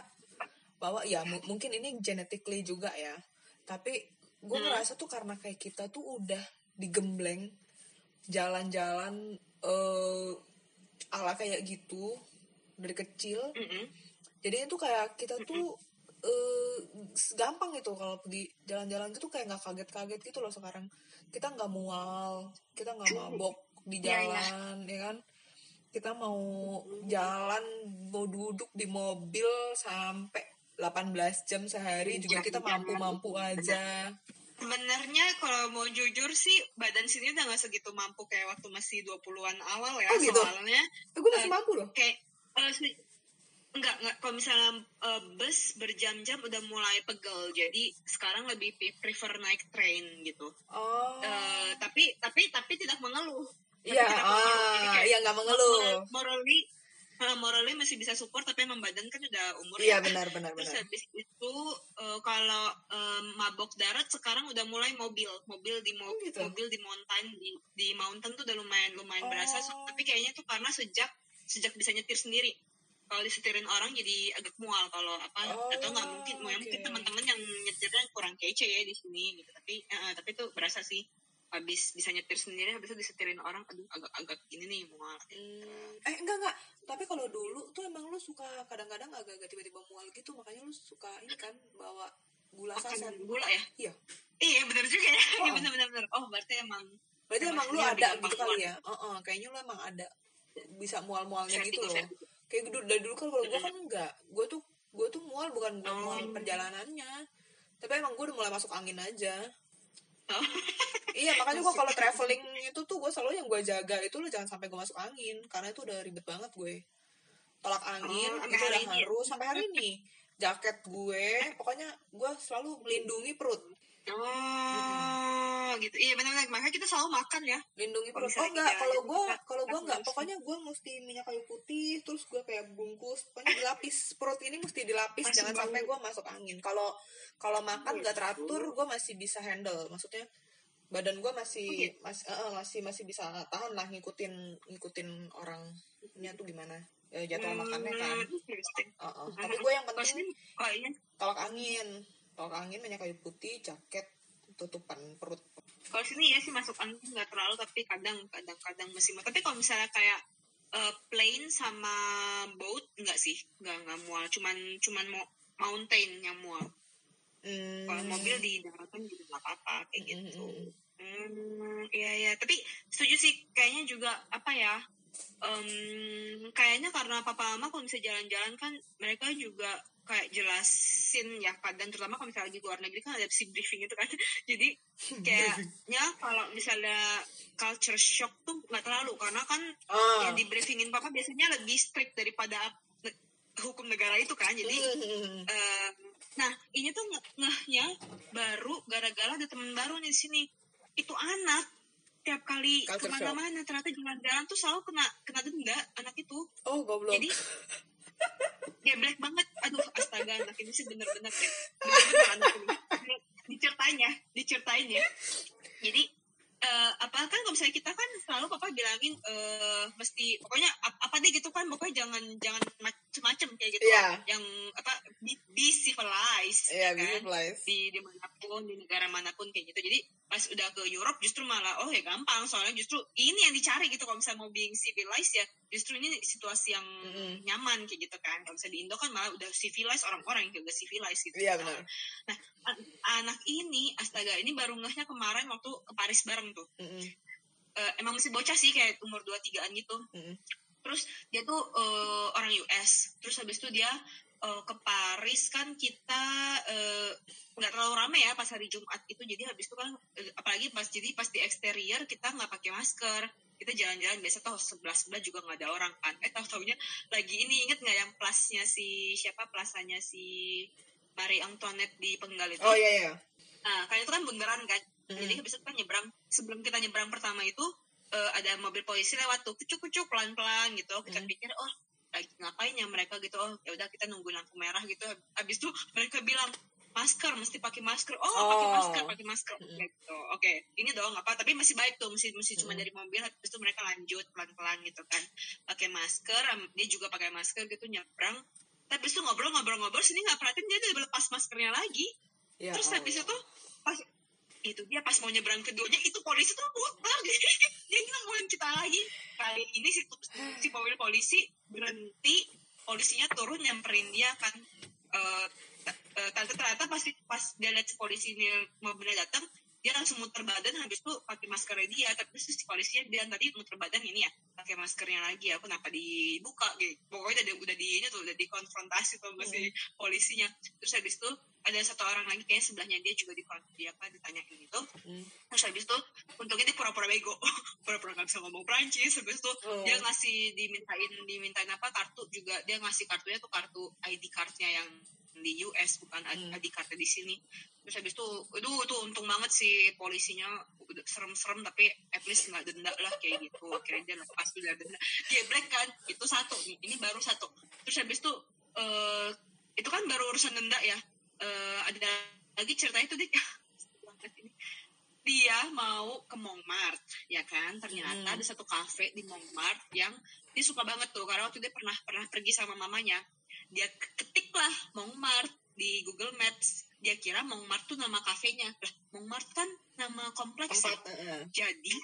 bahwa ya mu- mungkin ini genetically juga ya. Tapi gue ngerasa tuh karena kayak kita tuh udah digembleng jalan-jalan eh ala kayak gitu dari kecil Mm-mm. jadi itu kayak kita tuh eh gampang gitu kalau pergi jalan-jalan gitu kayak nggak kaget-kaget gitu loh sekarang. Kita nggak mual kita nggak mabok di Iya, iya. jalan ya kan? Kita mau jalan mau duduk di mobil sampai 18 jam sehari juga Iya, kita iya, mampu-mampu aja. Sebenarnya kalau mau jujur sih badan sini udah nggak segitu mampu kayak waktu masih 20-an awal ya Oh, gitu? soalnya. Eh, gue masih Eh, mampu loh. kayak se- enggak enggak. Kalau misalnya eh, bus berjam-jam udah mulai pegel. Jadi sekarang lebih prefer naik train gitu. Oh. Eh, tapi tapi tapi tidak mengeluh. Iya ah iya nggak mengeluh. moral- morally eh, morally masih bisa support tapi emang badan kan udah umur iya ya. benar benar Terus benar. habis itu eh, kalau em, mabok darat sekarang udah mulai mobil, mobil di mo- Oh, gitu? mobil di mountain di di mountain tuh udah lumayan lumayan berasa. So- Oh. tapi kayaknya tuh karena sejak sejak bisa nyetir sendiri. Kalau disetirin orang jadi agak mual kalau apa Oh, atau nggak mungkin mau mungkin oke. teman-teman yang nyetirnya kurang kece ya di sini gitu. Tapi eh, tapi tuh berasa sih habis bisa nyetir sendiri habis itu disetirin orang aduh agak-agak ini nih mual. Hmm, eh enggak enggak tapi kalau dulu tuh emang lu suka kadang-kadang agak-agak tiba-tiba mual gitu makanya lu suka ini kan bawa gula saset Makan gula ya? Iya. Iya benar juga ya. Iya Oh. benar-benar. benar. Oh berarti emang berarti Emang emang lu dia ada gitu kali ya Heeh, kayaknya lu emang ada bisa mual-mualnya gitu loh. Kayak dulu dari dulu kan kalau gue kan enggak. Gue tuh gue tuh mual bukan gue mual Oh. perjalanannya. Tapi emang gue udah mulai masuk angin aja. Oh. iya makanya gue kalau traveling itu tuh gue selalu yang gue jaga itu lo jangan sampai gue masuk angin. Karena itu udah ribet banget gue. Tolak angin Oh, itu udah harus. Sampai hari ini. Jaket gue pokoknya gue selalu melindungi perut Oh, gitu. Iya benar-benar. Makanya kita selalu makan ya. lindungi Kalau perut oh enggak kalau gue kalau gue enggak pokoknya gue mesti minyak kayu putih terus gue kayak bungkus pokoknya dilapis perut ini mesti dilapis Masih jangan bau. sampai gue masuk angin kalau kalau makan Oh, nggak gitu. teratur gue masih bisa handle maksudnya badan gue masih gitu. masih eh, masih masih bisa tahan lah ngikutin ngikutin orangnya tuh gimana eh, jadwal makannya kan. Eh, eh. tapi gue yang Kalau penting sini, oh iya. tolak angin tolak angin minyak kayu putih jaket tutupan perut Kalau sini ya sih masuk angin nggak terlalu, tapi kadang kadang kadang masih. Tapi kalau misalnya kayak eh, plane sama boat nggak sih, nggak nggak mual. Cuman cuman mau mountain yang mual. Hmm. Kalau mobil di daratan juga nggak apa-apa kayak gitu. hmm, hmm. Hmm, iya iya. Tapi setuju sih, kayaknya juga apa ya? Em, kayaknya karena papa mama kalau misalnya jalan-jalan kan mereka juga kayak jelasin ya kadang terutama kalau misalnya lagi ke luar negeri kan ada si briefing itu kan. Jadi kayaknya kalau misalnya culture shock tuh nggak terlalu. Karena kan Ah. yang di briefingin papa biasanya lebih strict daripada hukum negara itu kan. Jadi. Eh, nah ini tuh nge- ngehnya baru gara-gara ada teman baru nih di sini. Itu anak tiap kali Culture ke mana-mana ternyata jalan-jalan tuh selalu kena kena denda anak itu. Oh goblok. Jadi dia black banget. Aduh astaga anak ini sih bener-bener deh bener-bener anak ini. Diceritainnya jadi eh, apa kan kalau misalnya kita kan selalu papa bilangin eh, mesti pokoknya ap- apa deh gitu kan pokoknya jangan jangan macem-macem kayak gitu. Iya. yang apa be, be civilized Iya, kan? be civilized. di di mana pun di negara mana pun kayak gitu. Jadi pas udah ke Europe justru malah oh ya gampang soalnya justru ini yang dicari gitu kalau misalnya mau being civilized ya justru ini situasi yang Mm-mm. nyaman kayak gitu kan kalau misalnya di Indo kan malah udah civilized orang-orang yang udah civilized gitu Iya, kan. benar. nah an- anak ini astaga ini baru ngehnya kemarin waktu ke Paris bareng tuh Mm-mm. Eh, emang masih bocah sih kayak umur 2-3an gitu Mm-mm. terus dia tuh eh, orang US terus habis itu dia eh, ke Paris kan kita eh, nggak terlalu rame ya pas hari Jumat itu jadi habis itu kan eh, apalagi pas jadi pas di eksterior kita nggak pakai masker kita jalan-jalan biasa tuh sebelah sebelah juga nggak ada orang kan eh tahu taunya lagi ini inget nggak yang plasnya si siapa plasanya si Marie Antoinette di Penggal itu oh iya iya Nah, kan itu kan bundaran kan. Mm-mm. Jadi habis itu kan nyebrang. Sebelum kita nyebrang pertama itu eh, ada mobil polisi lewat tuh, kucuk-kucuk pelan-pelan gitu. Kita Mm. pikir, oh lagi ngapain ya mereka gitu. Oh ya udah kita nunggu lampu merah gitu. Habis itu mereka bilang masker mesti pakai masker. Oh, pakai Oh. masker, pakai masker. Mm-mm. Gitu. Oke, ini dong apa? Tapi masih baik tuh, masih masih cuma Mm-mm. dari mobil. Habis itu mereka lanjut pelan-pelan gitu kan. Pakai masker, dia juga pakai masker gitu nyebrang. Tapi itu ngobrol-ngobrol-ngobrol sini nggak perhatiin dia udah lepas maskernya lagi Ya terus habis Allah. itu pas itu dia pas mau nyebrang keduanya itu polisi tuh muter dia, dia nungguin kita lagi kali ini si, si mobil polisi berhenti polisinya turun nyamperin dia kan. Eh, ternyata ternyata pas pas dia lihat si polisi ini mobilnya datang dia langsung muter badan habis itu pakai maskernya dia. Tapi terus si polisinya bilang tadi muter badan ini ya pakai maskernya lagi ya kenapa dibuka? Gitu. Pokoknya udah udah di ini tuh udah dikonfrontasi tuh sama si polisinya. Terus habis itu ada satu orang lagi kayak sebelahnya dia juga di, di apa ditanyain gitu. Hmm. terus habis itu untungnya dia pura-pura bego. Pura-pura nggak bisa ngomong Prancis habis itu Oh. dia ngasih dimintain dimintain apa kartu juga. Dia ngasih kartunya tuh kartu ID cardnya yang di US bukan Hmm. ID cardnya di sini. Terus habis itu itu itu untung banget sih polisinya serem-serem tapi at least nggak denda lah kayak gitu. Akhirnya dia lepas udah denda. Geblek kan itu satu ini baru satu. Terus habis itu eh itu kan baru urusan denda ya. Eh ada lagi ceritanya itu dia dia mau ke Montmartre ya kan? Ternyata Hmm. ada satu kafe di Montmartre yang dia suka banget tuh karena waktu dia pernah pernah pergi sama mamanya dia ketik lah Montmartre di Google Maps. Dia kira Montmartre tuh nama kafenya. Lah Montmartre kan nama kompleks ya. Jadi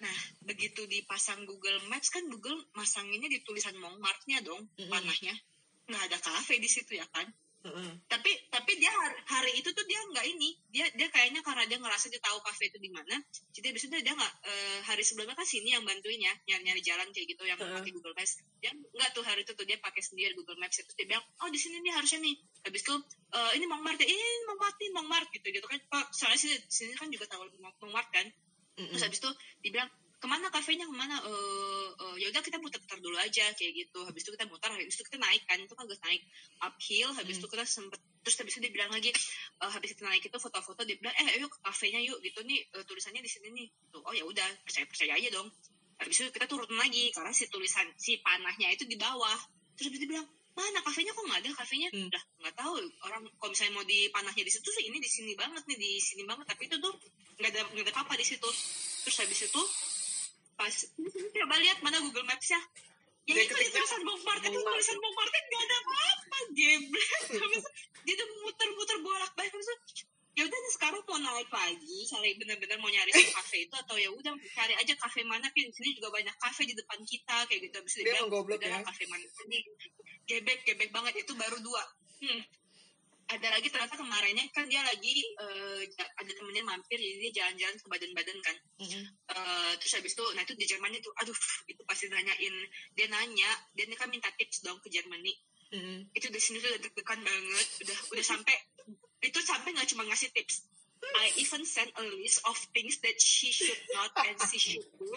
nah begitu dipasang Google Maps kan Google masanginnya di tulisan Montmartre-nya dong panahnya nggak ada kafe di situ ya kan eh, eh. tapi tapi dia hari, hari itu tuh dia nggak ini. Dia dia kayaknya karena dia ngerasa dia tahu kafe itu di mana jadi biasanya dia nggak eh, hari sebelumnya kan sini yang bantuin ya nyari nyari jalan kayak gitu yang Heeh. pakai Google Maps. Dia nggak tuh hari itu tuh dia pakai sendiri Google Maps itu. Dia bilang oh di sini nih harusnya nih. Habis itu eh, ini Montmartre ini Montmartre nih Montmartre gitu gitu kan. Soalnya sini sini kan juga tahu Montmartre kan. Mm-mm. terus habis itu dibilang ke mana kafenya ke mana? Eh eh, ya udah kita putar-putar dulu aja kayak gitu. Habis itu kita mutar habis itu kita naik kan itu kan naik uphill. Habis Hmm. itu kita sempet terus habis itu dia bilang lagi eh, habis kita naik itu foto-foto dia bilang eh ayo ke kafenya yuk gitu. Nih eh, tulisannya di sini nih tuh oh ya udah percaya percaya aja dong. Habis itu kita turun lagi karena si tulisan si panahnya itu di bawah. Terus habis itu dia bilang mana kafenya? Kok nggak ada kafenya? Hmm. udah nggak tahu orang kalau misalnya mau di panahnya di situ sih ini di sini banget nih di sini banget. Tapi itu tuh nggak ada nggak ada apa-apa di situ. Terus habis itu pas. Coba lihat mana Google Maps ya Dia itu di tulisan Montmartre itu Montmartre. tulisan Montmartre nggak ada apa-apa geblek Habis itu dia tuh muter-muter bolak balik habis itu ya udah sekarang mau naik lagi cari bener-bener mau nyari si kafe itu atau ya udah cari aja kafe mana kan di sini juga banyak kafe di depan kita kayak gitu. Habis itu Dia bilang, "Udah lah, ya." kafe mana. Ini gebek gebek banget. Itu baru dua. Hmm. Ada lagi ternyata kemarinnya kan dia lagi ja- ada temennya mampir jadi dia jalan-jalan ke badan-badan kan Mm-mm. Eh, terus habis itu nah itu di Jermannya tuh aduh itu pasti nanyain dia nanya dia kan minta tips dong ke Jermani Mm-mm. itu di sini tuh udah deg-degan banget udah udah sampai itu sampai nggak cuma ngasih tips I even sent a list of things that she should not and she should do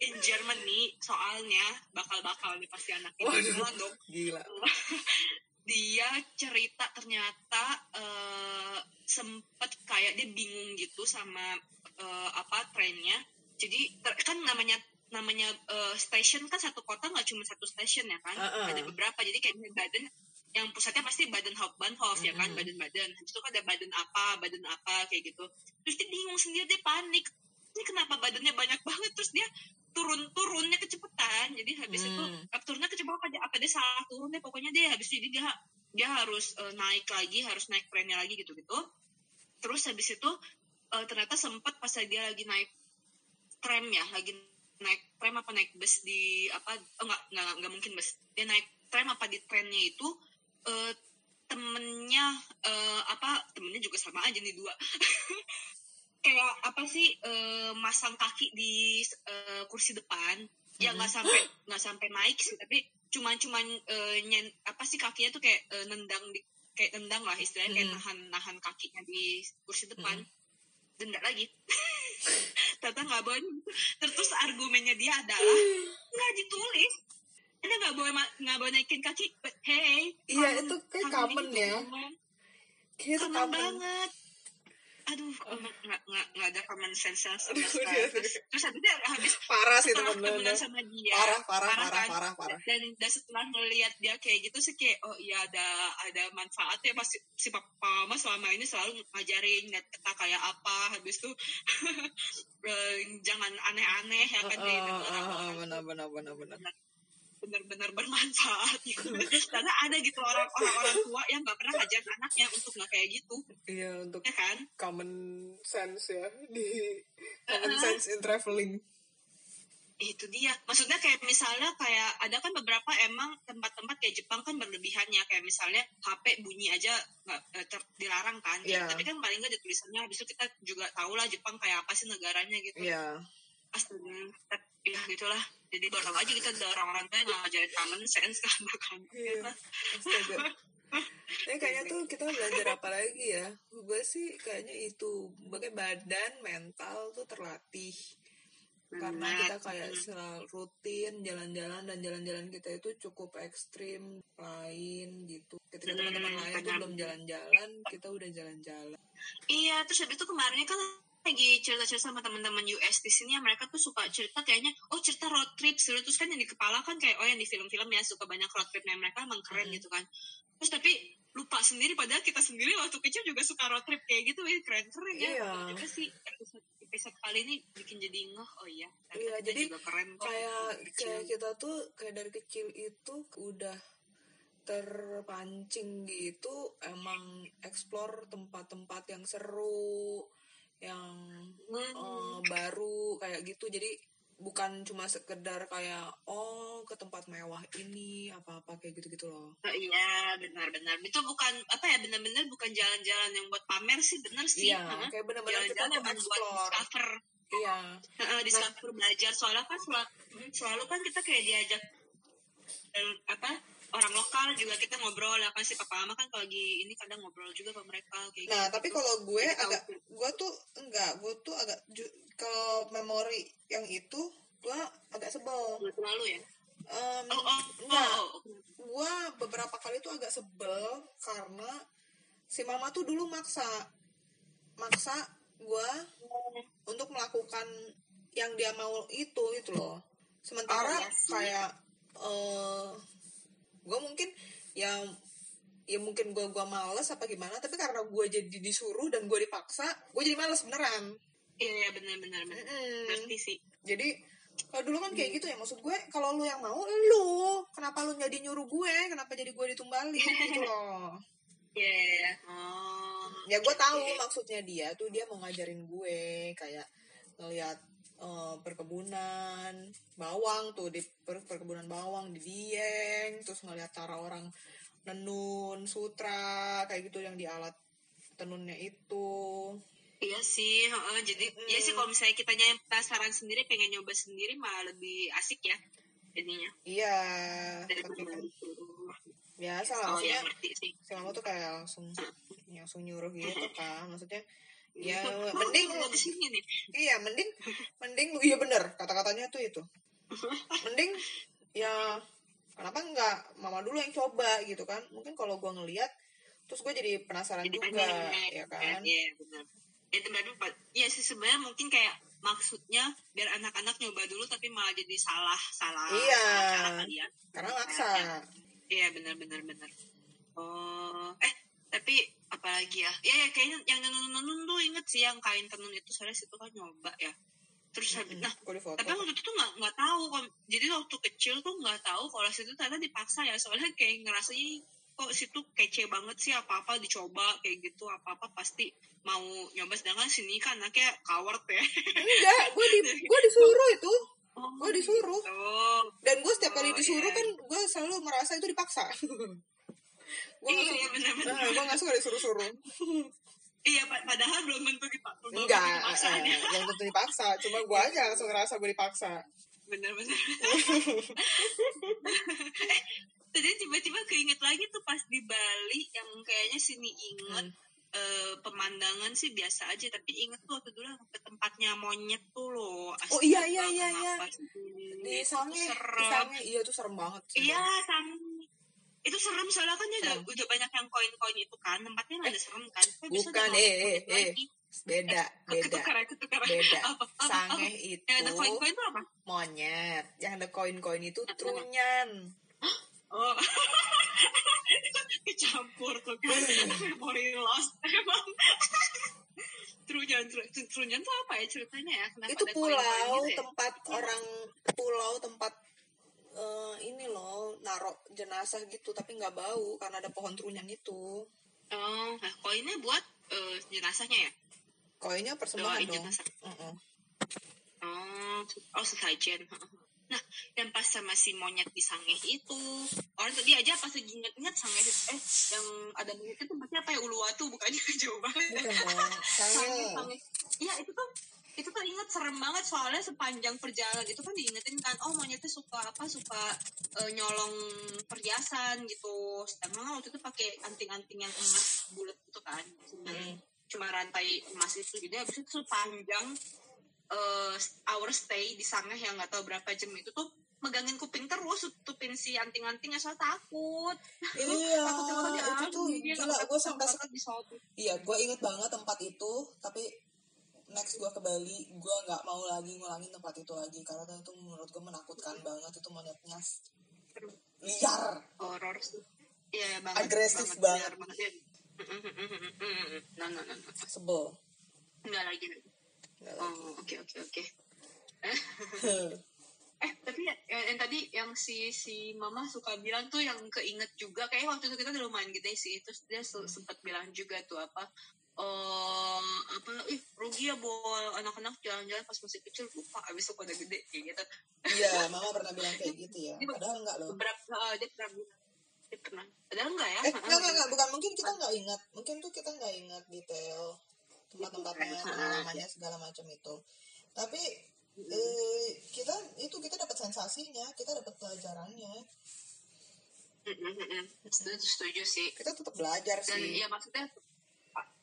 in Germany soalnya bakal-bakal nih pasti anak ini Waduh. Beneran dong Gila. dia cerita ternyata eh, sempet kayak dia bingung gitu sama eh, apa trennya. Jadi ter- kan namanya namanya eh, station kan satu kota nggak cuma satu station ya kan? Uh-uh. ada beberapa. Jadi kayak Baden yang pusatnya pasti Baden Hauptbahnhof ya kan. Baden-Baden. Habis itu kan ada Baden apa Baden apa kayak gitu. Terus dia bingung sendiri dia panik ini kenapa badannya banyak banget terus dia turun turunnya kecepatan. Jadi habis itu Hmm. eh, turunnya kecepatan apa dia, apa dia salah turun deh pokoknya dia habis itu jadi dia dia harus eh, naik lagi harus naik trennya lagi gitu gitu terus habis itu eh, ternyata sempat pas dia lagi naik tram ya lagi naik tram apa naik bus di apa oh enggak enggak enggak mungkin bus. Dia naik tram apa di trennya itu eh, temennya eh, apa temennya juga sama aja nih dua kayak apa sih eh, masang kaki di eh, kursi depan. Ya nggak sampai nggak sampai naik sih tapi cuman cuman eh, nyen apa sih kakinya tuh kayak eh, nendang di kayak nendang lah istilahnya kayak nahan nahan kakinya di kursi depan. Mhm. denda lagi. Ternyata nggak boleh. Terus argumennya dia adalah nggak ditulis. Anda nggak boleh nggak boleh naikin kaki? Hey Iya, itu kayak common gitu, ya. itu common. banget aduh nggak nggak nggak ada common sense sama sekali terus terus habis itu habis Parah sih temenan sama dia Parah, parah, parah, kan? parah, parah. dan, dan setelah ngelihat dia kayak gitu sih kayak oh iya ada ada manfaatnya. Pasti si papa mama selama ini selalu ngajarin kita kayak apa. Habis itu eh, jangan aneh-aneh ya kan ah, orang benar, benar, benar, benar. Benar-benar bermanfaat gitu. Karena ada gitu orang orang tua yang nggak pernah ngajar anaknya untuk nggak kayak gitu. Iya, untuk ya kan? common sense ya di common Uh-uh. sense in traveling. itu dia. Maksudnya kayak misalnya kayak ada kan beberapa emang tempat-tempat kayak Jepang kan berlebihannya. Kayak misalnya HP bunyi aja nggak eh, dilarang kan. Iya. tapi kan paling nggak ada tulisannya. Habis itu kita juga tahu lah Jepang kayak apa sih negaranya gitu. Iya. astaga ya gitulah jadi baru aja kita ada orang-orang yang ngajarin common sense kan bukan Iya. Ini kayaknya tuh kita belajar apa lagi ya? Gue sih kayaknya itu bagai badan mental tuh terlatih karena kita kayak selalu rutin jalan-jalan dan jalan-jalan kita itu cukup ekstrim lain gitu. Ketika teman-teman lain tuh belum jalan-jalan, kita udah jalan-jalan. Iya, terus habis itu kemarin kan lagi cerita-cerita sama teman-teman US di sini ya mereka tuh suka cerita kayaknya oh cerita road trip seru terus kan yang di kepala kan kayak oh yang di film-film ya suka banyak road tripnya mereka emang keren Mm-mm. gitu kan terus tapi lupa sendiri padahal kita sendiri waktu kecil juga suka road trip kayak gitu ya keren-keren ya Iya. Ternyata sih episode, episode kali ini bikin jadi ngeh oh iya Iya, jadi juga keren kok kayak kayak kita tuh kayak dari kecil itu udah terpancing gitu emang explore tempat-tempat yang seru yang eh, baru kayak gitu. Jadi bukan cuma sekedar kayak oh ke tempat mewah ini apa-apa kayak gitu-gitu loh. Oh, iya benar-benar itu bukan apa ya benar-benar bukan jalan-jalan yang buat pamer sih bener sih. Iya kayak bener-bener kita jalan-jalan buat discover. Iya. Heeh, discover belajar. Soalnya kan selalu, selalu kan kita kayak diajak apa orang lokal juga kita ngobrol ya kan si papa mama kan kalau lagi ini kadang ngobrol juga sama mereka kayak Nah, gitu. tapi kalau gue Jadi tahu. agak, gue tuh enggak, gue tuh agak, kalau memori yang itu, gue agak sebel. Nggak terlalu ya Em, oh oh oh, oh. gue beberapa kali tuh agak sebel karena si mama tuh dulu maksa, maksa gue untuk melakukan yang dia mau itu, itu loh. Sementara Oh, iya kayak, eh gue mungkin yang ya mungkin gue gua males apa gimana tapi karena gue jadi disuruh dan gue dipaksa gue jadi males beneran. Iya iya Mm-mm. ngerti sih. Jadi kalau dulu kan kayak gitu ya maksud gue kalau lu yang mau lu. Kenapa lu jadi nyuruh gue? Kenapa jadi gue ditumbalin? Gitu loh. Iya iya, iya. oh. Ya gue tahu maksudnya dia tuh dia mau ngajarin gue kayak ngeliat eh, perkebunan bawang tuh di per- perkebunan bawang di Dieng terus ngeliat cara orang nenun sutra kayak gitu yang di alat tenunnya itu Iya sih, heeh. jadi Mm. ya sih kalau misalnya kitanya yang penasaran sendiri pengen nyoba sendiri malah lebih asik ya jadinya iya tapi kan disuruh. biasa lah Oh ngerti sih. si mama tuh kayak langsung langsung nyuruh gitu kan maksudnya ya mending Mau ke sini nih. iya mending mending iya bener kata-katanya tuh itu mending ya kenapa enggak mama dulu yang coba gitu kan mungkin kalau gua ngeliat terus gue jadi penasaran Jadi juga pengen, ya kan Iya benar. Itu berarti Pak. Iya sih sebenarnya mungkin kayak maksudnya biar anak-anak nyoba dulu tapi malah jadi salah salah Iya. salah cara kali ya. karena maksa Iya benar benar benar. Oh eh tapi apalagi ya? Ya, ya kayaknya yang nenun-nenun tuh inget sih yang kain tenun itu. Saya situ kan nyoba ya. Terus habis nah gue di foto tapi waktu itu tuh nggak nggak tahu jadi waktu kecil tuh nggak tahu kalau situ ternyata dipaksa ya. Soalnya kayak ngerasa "Ih, kok situ kece banget sih apa apa dicoba kayak gitu apa apa pasti mau nyoba. Sedangkan sini kan anaknya coward ya. Enggak gue di gue disuruh itu. Gue disuruh. oh dan gue setiap kali Oh, disuruh iya. kan gue selalu merasa itu dipaksa gue iya benar-benar. Nah, gue nggak suka disuruh-suruh. Iya pa- padahal belum tentu dipaksa enggak dipaksa eh, yang tentu dipaksa. Cuma gue aja langsung ngerasa gue dipaksa. Bener-bener eh, tadi tiba-tiba keinget lagi tuh pas di Bali yang kayaknya sini inget Hmm. eh, pemandangan sih biasa aja tapi inget tuh waktu dulu ke tempatnya monyet tuh loh. Oh, iya, iya, iya, iya. di sange di sange. Iya tuh serem banget sih. iya sange itu serem soalnya kan udah, udah banyak yang koin-koin itu kan tempatnya ada serem kan. Bisa bukan, udah eh, mau eh, balik lagi. beda beda. ketukeran ketukeran beda. Apa apa sange apa? Itu yang ada koin-koin itu apa? monyet. Yang ada koin-koin itu trunyan. Oh, kecampur tuh kan. Memori lost emang. Trunyan, Tru- Trunyan tuh apa ya ceritanya ya? Kenapa itu ada koin-koin pulau gitu ya? tempat orang pulau tempat eh, ini loh narok jenazah gitu tapi nggak bau karena ada pohon trunyan itu Oh, nah koinnya buat eh, jenazahnya ya? koinnya persembahan Doain dong jenazah. Mm-mm. Oh, Oh, oh sesajen. Nah, yang pas sama si monyet di sangeh itu, orang tadi aja pas lagi inget-inget sangeh eh yang ada monyet itu pasti apa ya uluwatu bukannya jauh banget. bukan dong. Iya itu tuh itu tuh inget serem banget soalnya sepanjang perjalanan itu kan diingetin kan oh monyetnya suka apa suka eh, nyolong perhiasan gitu. Sedangkan waktu itu pakai anting-anting yang emas bulat itu kan. Cuma, Hmm. cuma rantai emas itu. Jadi habis itu sepanjang eh, our stay di sana yang nggak tahu berapa jam itu tuh megangin kuping terus tutupin si anting-antingnya. Soalnya takut. Iya takut itu tuh gila. Gue sampai soal iya gue inget banget tempat itu tapi next gue ke Bali gue nggak mau lagi ngulangin tempat itu lagi karena itu menurut gue menakutkan banget itu monyetnya liar horor sih iya banget Agresif banget, banget. banget ya. nah nah nah nah. sebel Enggak lagi. Nggak. Oh, oke oke oke. Eh, tapi ya, yang, yang tadi yang si si mama suka bilang tuh yang keinget juga kayak waktu itu kita udah lumayan gede sih terus dia se- sempat bilang juga tuh apa oh apa ih rugi ya bawa anak-anak jalan-jalan pas masih kecil lupa abis itu udah gede kayak gitu. Iya mama pernah bilang kayak gitu ya. Padahal enggak loh. beberapa eh, dia pernah dia pernah. Padahal enggak ya eh enggak enggak enggak bukan mungkin kita nggak ingat. Mungkin tuh kita nggak ingat detail tempat-tempatnya pengalamannya segala macam itu. Tapi eh, kita itu kita dapat sensasinya kita dapat pelajarannya. Mm, mm, mm, mm. setuju setuju sih. Kita tetap belajar dan sih. ya maksudnya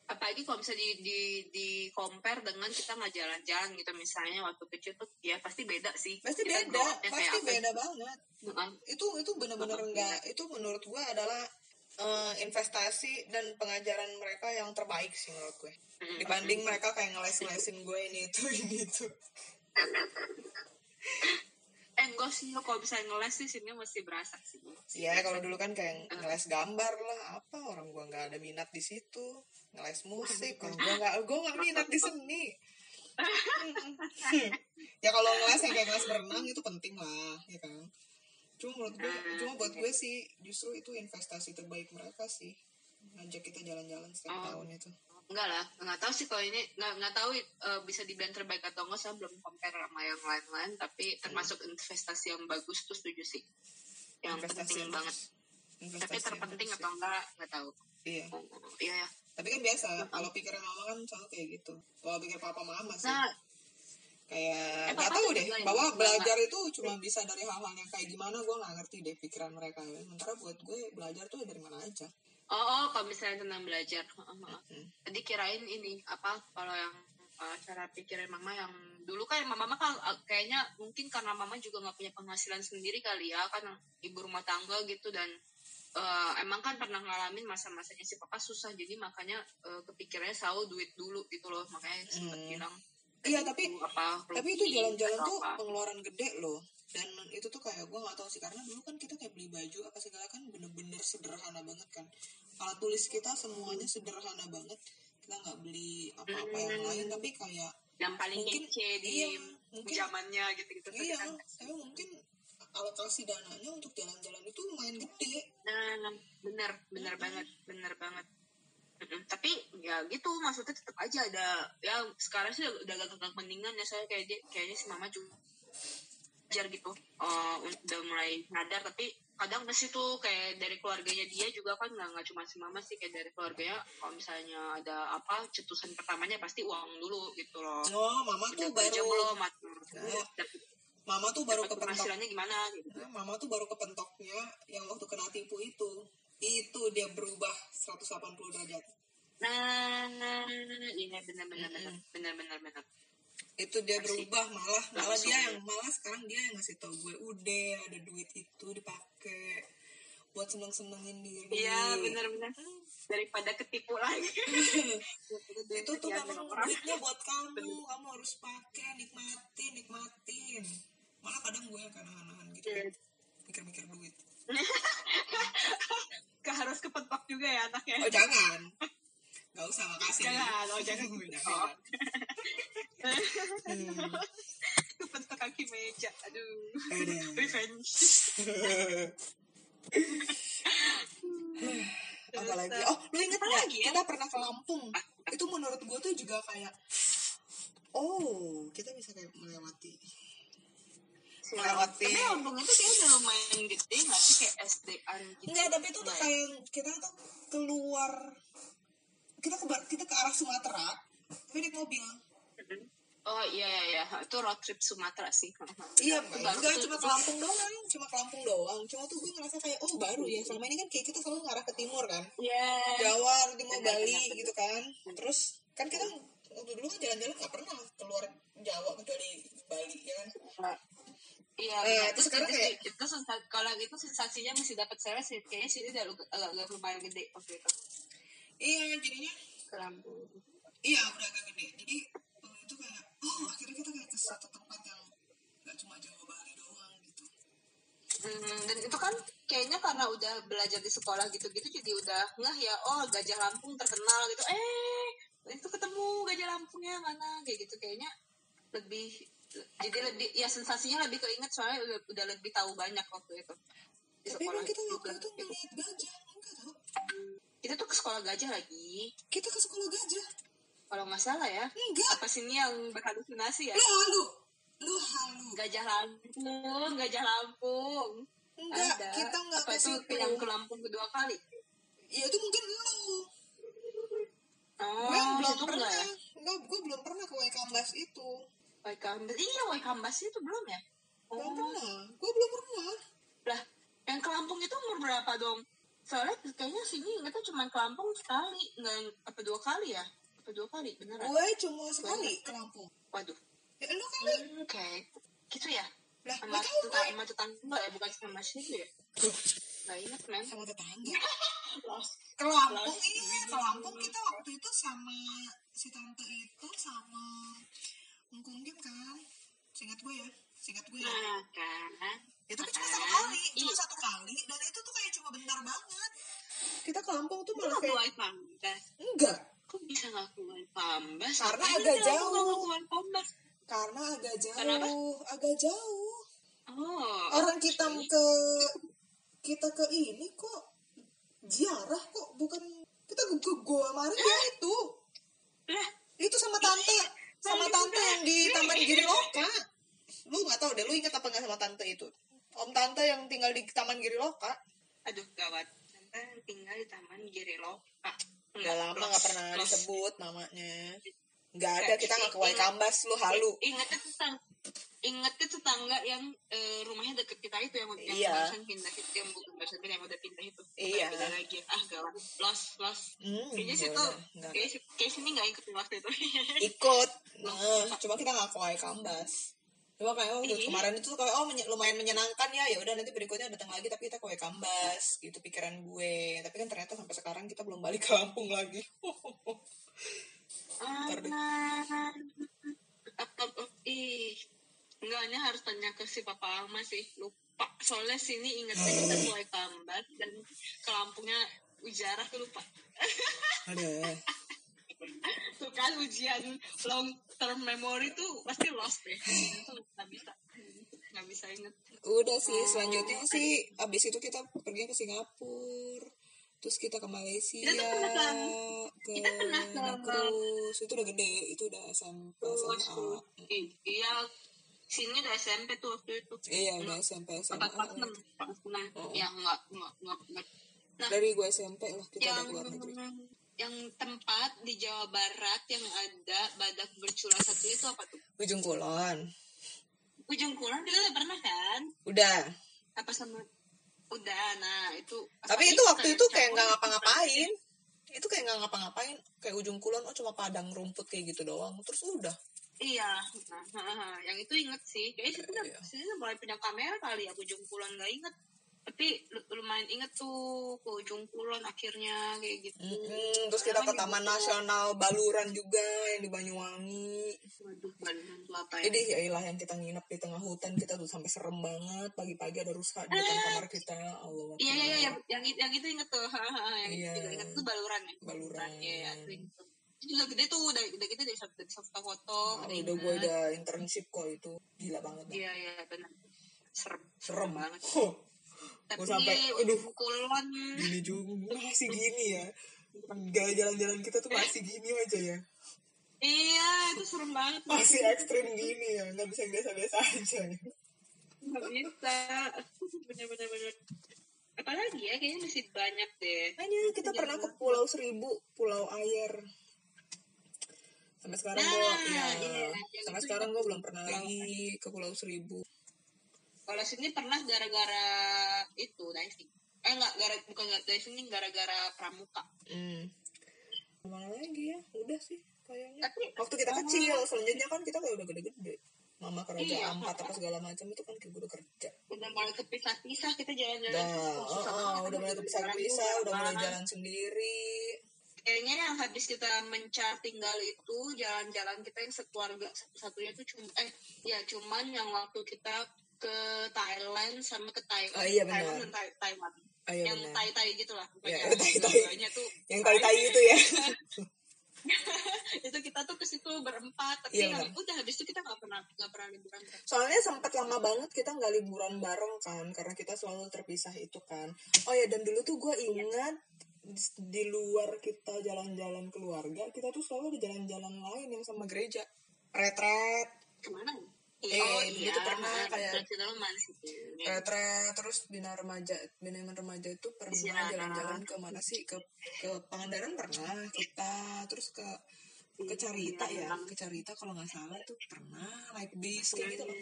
apalagi kalau bisa di di di compare dengan kita nggak jalan-jalan gitu misalnya waktu kecil tuh ya pasti beda sih. Pasti Kita beda pasti apa. beda banget. Heeh. itu itu benar-benar enggak itu menurut gua adalah eh, investasi dan pengajaran mereka yang terbaik sih menurut gue. Dibanding mereka kayak ngeles-ngelesin gue ini itu ini itu eh enggak sih kalau bisa ngeles sih sini masih berasa sih. Ya kalau dulu kan kayak ngeles gambar lah apa orang gua nggak ada minat di situ? Ngeles musik kalau gua nggak gua nggak minat di seni. Ya kalau ngeles yang kayak ngeles berenang itu penting lah ya kan? Cuma menurut gue cuma buat gue sih justru itu investasi terbaik mereka sih. Ngajak kita jalan-jalan setiap Oh. tahun itu enggak lah nggak tahu sih kalau ini nggak nggak tahu eh, bisa dibilang terbaik atau enggak saya belum compare sama yang lain-lain tapi termasuk investasi yang bagus tuh setuju sih. Yang penting yang banget. Investasi tapi terpenting atau enggak nggak tahu. Iya. Oh, iya ya. Tapi kan biasa kalau pikiran mama kan selalu kayak gitu. Kalau pikir papa mama sih. Nah. Kayak Eh, nggak papa tahu tuh deh bahwa belajar itu cuma bisa dari hal-hal yang kayak gimana gue nggak ngerti deh pikiran mereka. Sementara buat gue belajar tuh dari mana aja Oh, oh kalau misalnya tentang belajar. Heeh, heeh. Hmm. Tadi kirain ini apa kalau yang uh, cara pikirin mama yang dulu kan mama kan uh, kayaknya mungkin karena mama juga nggak punya penghasilan sendiri kali ya kan ibu rumah tangga gitu dan uh, emang kan pernah ngalamin masa-masanya si papa susah jadi makanya uh, kepikirannya selalu duit dulu gitu loh makanya sempet Hmm. bilang Iya, "Itu tapi- apa tapi itu jalan-jalan tuh apa." pengeluaran gede loh dan itu tuh kayak gue nggak tahu sih karena dulu kan kita kayak beli baju apa segala kan bener-bener sederhana banget kan alat tulis kita semuanya sederhana banget kita nggak beli apa-apa yang Hmm. lain tapi kayak yang paling Mungkin- di iya, mungkin- zamannya gitu-gitu iya kan tapi mungkin alokasi dananya untuk jalan-jalan itu lumayan gede Nah, benar, benar banget, benar banget. Mm-mm. Tapi ya gitu, maksudnya tetap aja ada ya sekarang sih udah agak-agak mendingan ya saya kayak kayaknya si mama juga belajar gitu, oh, udah mulai sadar. Tapi kadang di situ kayak dari keluarganya dia juga kan nggak nggak cuma si mama sih kayak dari keluarganya kalau misalnya ada apa cetusan pertamanya pasti uang dulu gitu loh. Oh mama tuh udah baru belum Nah, dapat mama tuh baru kepentok. gimana gitu. Nah, mama tuh baru kepentoknya yang waktu kena tipu itu. Itu dia berubah 180 derajat. Nah iya benar benar benar. Benar benar benar itu dia berubah malah malah dia yang malah sekarang dia yang ngasih tau gue udah ada duit itu dipakai buat seneng senengin diri. Iya benar-benar daripada ketipu lagi. itu tuh Iya, memang bener. duitnya buat kamu. Kamu harus pakai nikmatin nikmatin. Malah kadang gue yang kadang-kadang gitu. Iya. mikir-mikir duit. Harus kepentok juga ya anaknya. oh jangan nggak usah makasih Jangan, oh jangan. jangan. Kepentok kaki meja. Aduh. Aduh. Revenge. apalagi oh lu inget Apa nggak lagi ya? kita pernah ke Lampung itu menurut gue tuh juga kayak oh kita bisa kayak melewati melewati Tapi Lampung itu kayak udah lumayan gede nggak sih kayak SDN gitu? enggak tapi itu tuh Nggak. kayak kita tuh keluar kita ke kita ke arah Sumatera tapi naik mobil Oh iya iya iya, itu road trip Sumatera sih. Iya, Baru enggak cuma ke Lampung doang, cuma ke Lampung doang. Cuma tuh gue ngerasa kayak oh baru ya. Selama ini kan kayak kita selalu ngarah ke timur kan. Iya. Jawa, timur Benar, Bali benar, gitu kan. Terus kan kita waktu dulu kan jalan-jalan nggak pernah keluar Jawa kecuali Bali ya kan. Iya, Eh, terus terus sekarang itu, kayak- itu sensa- kalau itu sensasinya masih dapat cewek sih. Kayaknya sini udah agak lumayan gede waktu itu Iya, jadinya ke Lampung. iya udah agak gede. Jadi eh, itu kayak oh akhirnya kita kayak ke satu tempat yang nggak cuma Jawa Bali doang gitu. Hmm, dan itu kan kayaknya karena udah belajar di sekolah gitu-gitu jadi udah ngeh ya oh Gajah Lampung terkenal gitu eh itu ketemu Gajah Lampungnya mana kayak gitu kayaknya lebih jadi lebih ya sensasinya lebih keinget soalnya udah, udah lebih tahu banyak waktu itu di Tapi emang kita waktu itu ngeliat gajah enggak tau? Kita tuh ke sekolah gajah lagi Kita ke sekolah gajah kalau nggak salah ya enggak. apa sini yang berhalusinasi ya Lu halu, lu halu. Gajah Lampung Gajah Lampung Enggak, Ada. kita ke itu situ. yang ke Lampung kedua kali Ya itu mungkin lu. oh gue belum pernah. ya Enggak, gue belum pernah ke Waikambas itu. Waikambas iya Waikambas itu belum ya Belum oh pernah. Gue belum pernah. lah yang ke Lampung itu umur berapa dong soalnya kayaknya sini ingetnya cuma ke Lampung sekali nggak apa dua kali ya apa dua kali beneran Gue cuma sekali ke Lampung. waduh Ya lu kali. Hmm, oke gitu ya Lah, sama tetangga gue. sama tetangga ya bukan sama situ ya nggak inget men Sama tetangga. Ke Lampung, iya. Ke Lampung kita waktu itu sama si tante itu sama Ngkung Kim kan. Singkat gue ya. Singkat gue ya. nah kan Ya tapi cuma satu Ah, kali. Cuma iya. satu kali. Dan itu tuh kayak cuma bentar banget. Kita ke Lampung tuh malah kayak... Waikambas Enggak. kok bisa nggak ke Waikambas Karena agak jauh. nggak ke Waikambas Karena agak Kenapa? jauh. Agak jauh. oh orang kita ke kita ke ini kok ziarah kok bukan kita ke, Goa Maria itu lah itu sama tante sama tante yang di Taman Giri Loka lu nggak tahu deh lu ingat apa nggak sama tante itu? Om tante yang tinggal di Taman Giri Loka. Aduh gawat. Tante tinggal di Taman Giri Loka. Udah lama nggak pernah disebut namanya. Nggak ada kita nggak ke Waikambas lu halu. Ingetnya tetangga ingetnya tetangga yang eh, rumahnya deket kita itu yang yang Iya. barusan pindah itu yang bukan barusan pindah yang udah pindah itu. Iya. pindah lagi. Ah gawat. Los los. Hmm, kayaknya ya situ nggak. kayak kayak sini nggak ikut waktu itu. Ikut. Nah, cuma kita nggak ke Waikambas cuma kayak oh Iya. kemarin itu kayak oh menye- lumayan menyenangkan ya ya udah nanti berikutnya datang lagi tapi kita ke Waikambas gitu pikiran gue. Tapi kan ternyata sampai sekarang kita belum balik ke Lampung lagi. Ih enggaknya harus tanya ke si papa Alma sih. Lupa. Soalnya sini ingetnya kita ke Waikambas dan ke Lampungnya ujarah tuh lupa. Ada tuh kan ujian long term memory tuh pasti lost deh. Nggak bisa. Nggak bisa inget. Udah sih selanjutnya sih abis itu kita pergi ke Singapura terus kita ke Malaysia Kita tuh pernah kan? ke Kita pernah ke- Nagrus itu udah gede itu udah SMP terus SMA iya. Sini udah SMP tuh waktu itu. Iya udah SMP SMA enam. Oh. ya nggak nggak nggak nggak. dari gue SMP lah kita udah keluar negeri yang tempat di Jawa Barat yang ada badak bercula satu itu apa tuh? Ujung kulon. Ujung kulon kita udah pernah kan? Udah. Apa sama? Udah nah itu tapi itu waktu itu kayak nggak gitu, ngapa-ngapain. Itu kayak nggak ngapa-ngapain. Kayak ujung kulon oh cuma padang rumput kayak gitu doang. Terus udah. Iya, nah, yang itu inget sih. Kayaknya sih udah, Iya. udah mulai punya kamera kali ya, ujung kulon. Nggak inget. Tapi lu- lumayan inget tuh ke ujung kulon akhirnya kayak gitu. Mm-mm, terus kita ke Taman Nasional Baluran juga yang di Banyuwangi Waduh, baluran tuh apa ya? jadi ya ilah yang kita nginep di tengah hutan kita tuh sampai serem banget pagi-pagi ada rusa di depan kamar kita Allah Iya, iya, iya, yang, yang, yang itu inget tuh. yang Iya. itu juga inget tuh baluran ya. Baluran. Iya, iya, itu. Itu juga gede tuh, udah, udah gitu dari satu foto-foto. Oh, ada udah gue udah internship kok itu gila banget. Iya, iya, benar. Serem. serem banget. Huh, Tapi Gua sampai, aduh. kulon. gini juga masih gini ya gaya jalan-jalan kita tuh masih gini aja ya Iya, itu serem banget. masih ekstrim gini ya nggak bisa biasa-biasa aja ya. nggak bisa bener-bener bener apalagi ya kayaknya masih banyak deh Makanya kita pernah ke Pulau Seribu, Pulau Air. Sampai sekarang Nah, gue, ya, iya. sampai sekarang gue belum pernah lagi ke Pulau Seribu. Kalau sini pernah gara-gara itu diving eh enggak gara bukan gara diving ini gara-gara pramuka Hmm. Mana lagi ya? Udah sih kayaknya. tapi Waktu kita kecil, selanjutnya kan kita kayak udah gede-gede. Mama kerja Iya, empat apa segala macam itu kan kayak gue udah kerja. udah mulai kepisah-pisah kita jalan-jalan tuh oh, susah oh, banget. udah mulai kepisah-pisah, udah mulai jalan sendiri. kayaknya yang habis kita mencar tinggal itu jalan-jalan kita yang sekeluarga satu-satunya tuh cuma eh ya cuman yang waktu kita ke Thailand sama ke Taiwan Ah, iya, benar. Thailand dan Tai- Taiwan Oh, iya yang benar. tai-tai gitu lah Iya, pokoknya tai-tai. Dua-duanya tuh Yang tai-tai itu ya. itu kita tuh ke situ berempat tapi Iya, yang benar. udah habis itu kita nggak pernah nggak pernah liburan. Soalnya sempat lama banget kita nggak liburan bareng kan, karena kita selalu terpisah itu kan. Oh ya dan dulu tuh gue ingat di- di luar kita jalan-jalan keluarga, kita tuh selalu ada jalan-jalan lain yang sama gereja. Retret, ke mana Eh, oh dulu iya tuh pernah kayak- kita Leman sih retret, terus bina remaja, bina remaja itu pernah Istirahat. jalan-jalan ke mana sih? Ke ke Pangandaran pernah kita, terus ke ke Carita ya, ke Carita kalau nggak salah tuh pernah naik bis kayak gitu loh.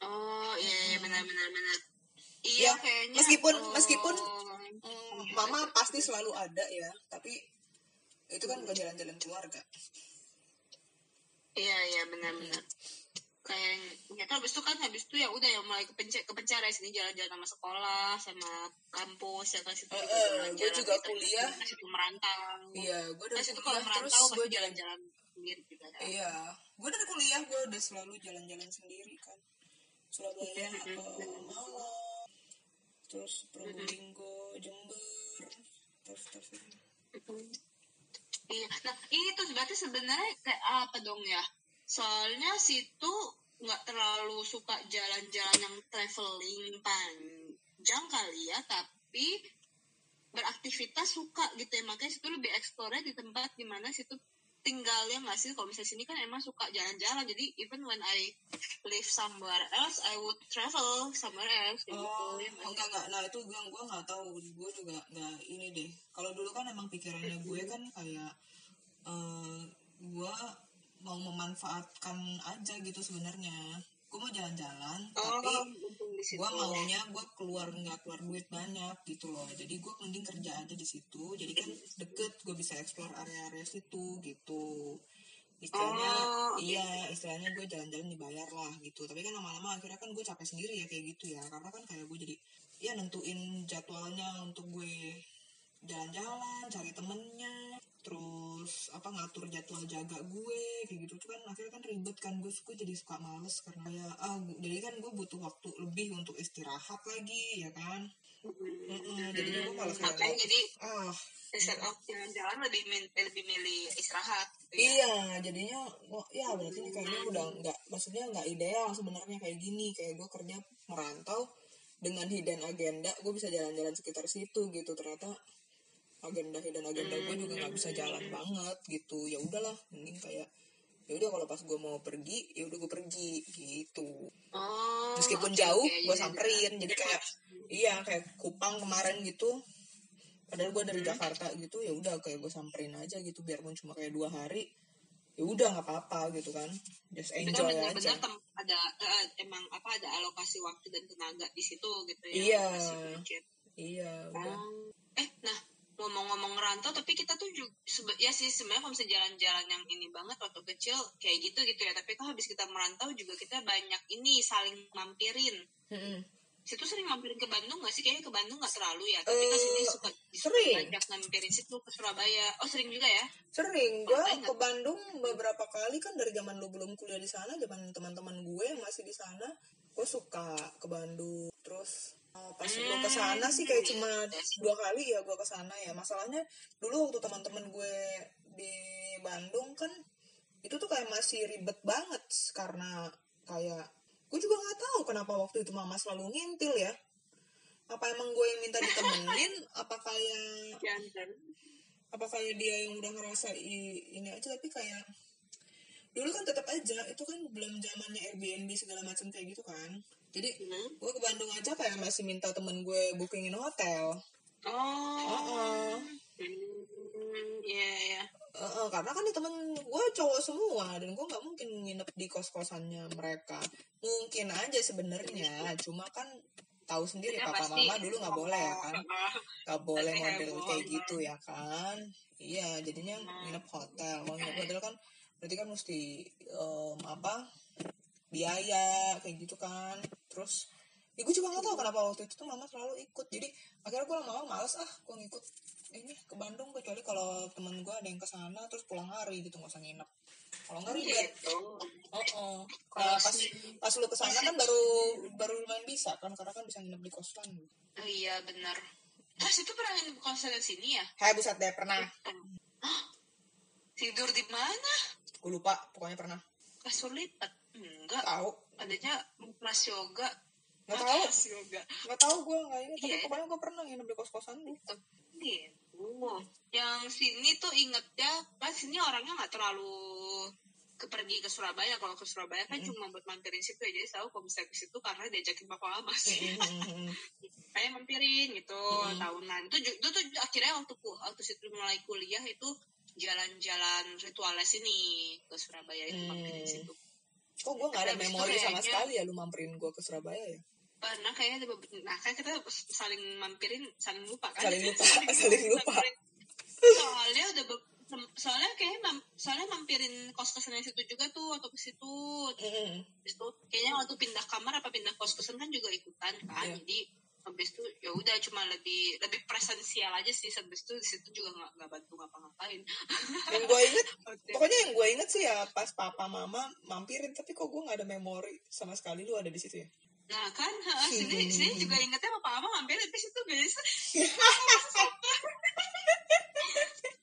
oh iya iya benar benar benar. Ya, iya kayaknya meskipun- oh, meskipun Hmm, mama pasti selalu ada ya tapi itu kan bukan jalan-jalan keluarga. Iya iya benar benar kayak nggak tahu habis itu kan habis itu ya udah yang mulai kepencet kepencar ya sini jalan-jalan sama sekolah sama kampus ya juga eh, jalan-jalan gue juga gitu. kuliah. Terus situ merantau iya gue dari terus itu kalau merantau gue jalan-jalan sendiri juga ya. iya gue dari kuliah gue udah selalu jalan-jalan sendiri kan Surabaya ke iya. Malang terus Probolinggo Jember terus terus Iya, nah ini tuh berarti sebenarnya kayak apa dong ya? Soalnya situ nggak terlalu suka jalan-jalan yang traveling panjang kali ya, tapi beraktivitas suka gitu ya. Makanya situ lebih explore di tempat di mana situ tinggalnya nggak sih? Kalau misalnya sini kan emang suka jalan-jalan, jadi even when I live somewhere else, I would travel somewhere else. Oh, gitu, ya enggak enggak. Nah itu gue gue nggak tahu. Gue juga nggak ini deh. Kalau dulu kan emang pikirannya gue kan kayak eh gue mau memanfaatkan aja gitu sebenarnya. Gue mau jalan-jalan, tapi Oh, situ. gue maunya gue keluar nggak keluar duit banyak gitu loh. Jadi gue mending kerja aja di situ. Jadi kan deket, gue bisa explore area-area situ gitu. Istilahnya, Oh, oke. iya istilahnya gue jalan-jalan dibayar lah gitu. Tapi kan lama-lama akhirnya kan gue capek sendiri ya kayak gitu ya. Karena kan kayak gue jadi ya nentuin jadwalnya untuk gue jalan-jalan, cari temennya, terus apa ngatur jadwal jaga gue kayak gitu Itu kan akhirnya kan ribet kan gue gue jadi suka males karena ya ah gu- jadi kan gue butuh waktu lebih untuk istirahat lagi ya kan Mm-mm, jadinya gue malas kayak Makanya jadi ah instead of jalan-jalan lebih min- lebih milih istirahat gitu ya. Iya, jadinya oh, ya berarti ini kayaknya udah nggak, maksudnya nggak ideal sebenarnya kayak gini. Kayak gue kerja merantau dengan hidden agenda, gue bisa jalan-jalan sekitar situ gitu. Ternyata agenda hidden agenda gue juga nggak bisa jalan banget gitu. Ya udahlah, mending kayak ya udah kalau pas gue mau pergi, ya udah gue pergi gitu. Oh, Meskipun oke, jauh, oke, gue iya, samperin. Jadi kayak iya kayak Kupang kemarin gitu. Padahal gue dari Jakarta gitu, ya udah kayak gue samperin aja gitu, biarpun cuma kayak dua hari, ya udah nggak apa-apa gitu kan, just enjoy benar-benar aja. tem- ada eh, emang apa ada alokasi waktu dan tenaga di situ gitu ya. Iya. Iya, udah. Eh, nah ngomong-ngomong ngerantau, tapi kita tuh juga ya sih sebenarnya kalau misalnya jalan-jalan yang ini banget waktu kecil kayak gitu gitu ya. Tapi kalau habis kita merantau juga kita banyak ini saling mampirin. Mm-mm. Situ sering mampirin ke Bandung nggak sih? Kayaknya ke Bandung nggak terlalu ya. Tapi kan Eh, sini suka, suka sering. banyak mampirin situ ke Surabaya. Oh sering juga ya? Sering, gue Makanya. ke Bandung beberapa kali kan dari zaman lu belum kuliah di sana, zaman teman-teman gue yang masih di sana, gue suka ke Bandung. Terus uh, pas lu ke sana sih kayak cuma dua kali ya gue ke sana ya. Masalahnya dulu waktu teman-teman gue di Bandung kan itu tuh kayak masih ribet banget karena kayak gue juga nggak tahu kenapa waktu itu mama selalu ngintil ya. Apa emang gue yang minta ditemenin? Apa kayak apa kayak dia yang udah ngerasa ini aja tapi kayak dulu kan tetap aja itu kan belum zamannya Airbnb segala macam kayak gitu kan jadi Hmm. gue ke Bandung aja kayak masih minta temen gue bookingin hotel Oh. Heeh. Hmm, Iya, iya. Heeh, karena kan temen gue cowok semua dan gue nggak mungkin nginep di kos kosannya mereka mungkin aja sebenarnya cuma kan tahu sendiri Ya, papa pasti. mama dulu nggak boleh ya kan nggak boleh model kayak emang. gitu ya kan iya jadinya nginep hotel mau nginep hotel kan berarti kan mesti em, apa biaya kayak gitu kan terus ya gue juga nggak tahu kenapa waktu itu tuh mama selalu ikut jadi akhirnya gue lama-lama males ah gue ngikut ini ke Bandung kecuali kalau temen gue ada yang ke sana terus pulang hari gitu nggak usah nginep kalau nggak ribet Gitu. oh, oh. Kalau Nah, pas pas lu ke sana kan baru baru lumayan bisa kan karena kan bisa nginep di kosan Oh, iya, benar. Terus itu pernah nginep konser di sini ya? Hai buset deh pernah Tidur di mana? gue lupa pokoknya pernah Kasur lipat? Enggak. tahu Adanya kelas yoga. nggak tahu Kelas yoga. nggak tahu gue nggak ingat tapi Iya. pokoknya gue pernah nginep di kos kosan lu Gitu. Yang sini tuh ingetnya, kan sini orangnya nggak terlalu pergi ke Surabaya. Kalau ke Surabaya kan cuma buat mampirin situ ya. Jadi tahu kalau bisa ke situ karena diajakin papa mama sih. Kayak mampirin gitu tahunan. Itu, itu tuh akhirnya waktu waktu situ mulai kuliah itu jalan-jalan ritualnya sini ke Surabaya itu mampirin situ. Kok gue nggak ada Habis memori sama sekali ya lu mamperin gue ke Surabaya ya Pernah kayaknya nah kan kita saling mampirin, saling lupa kan? Saling lupa, saling lupa. Mampirin. Soalnya udah be- soalnya kayaknya mam, soalnya mampirin kos kosan yang situ juga tuh atau ke situ habis itu kayaknya waktu pindah kamar apa pindah kos kosan kan juga ikutan kan Iya. jadi habis itu ya udah cuma lebih lebih presensial aja sih habis itu di situ juga nggak nggak bantu ngapa-ngapain. Yang gue inget pokoknya yang gue inget sih ya pas papa mama mampirin tapi kok gue nggak ada memori sama sekali lu ada di situ ya? Nah kan sini sini juga ingetnya apa apa mampir tapi situ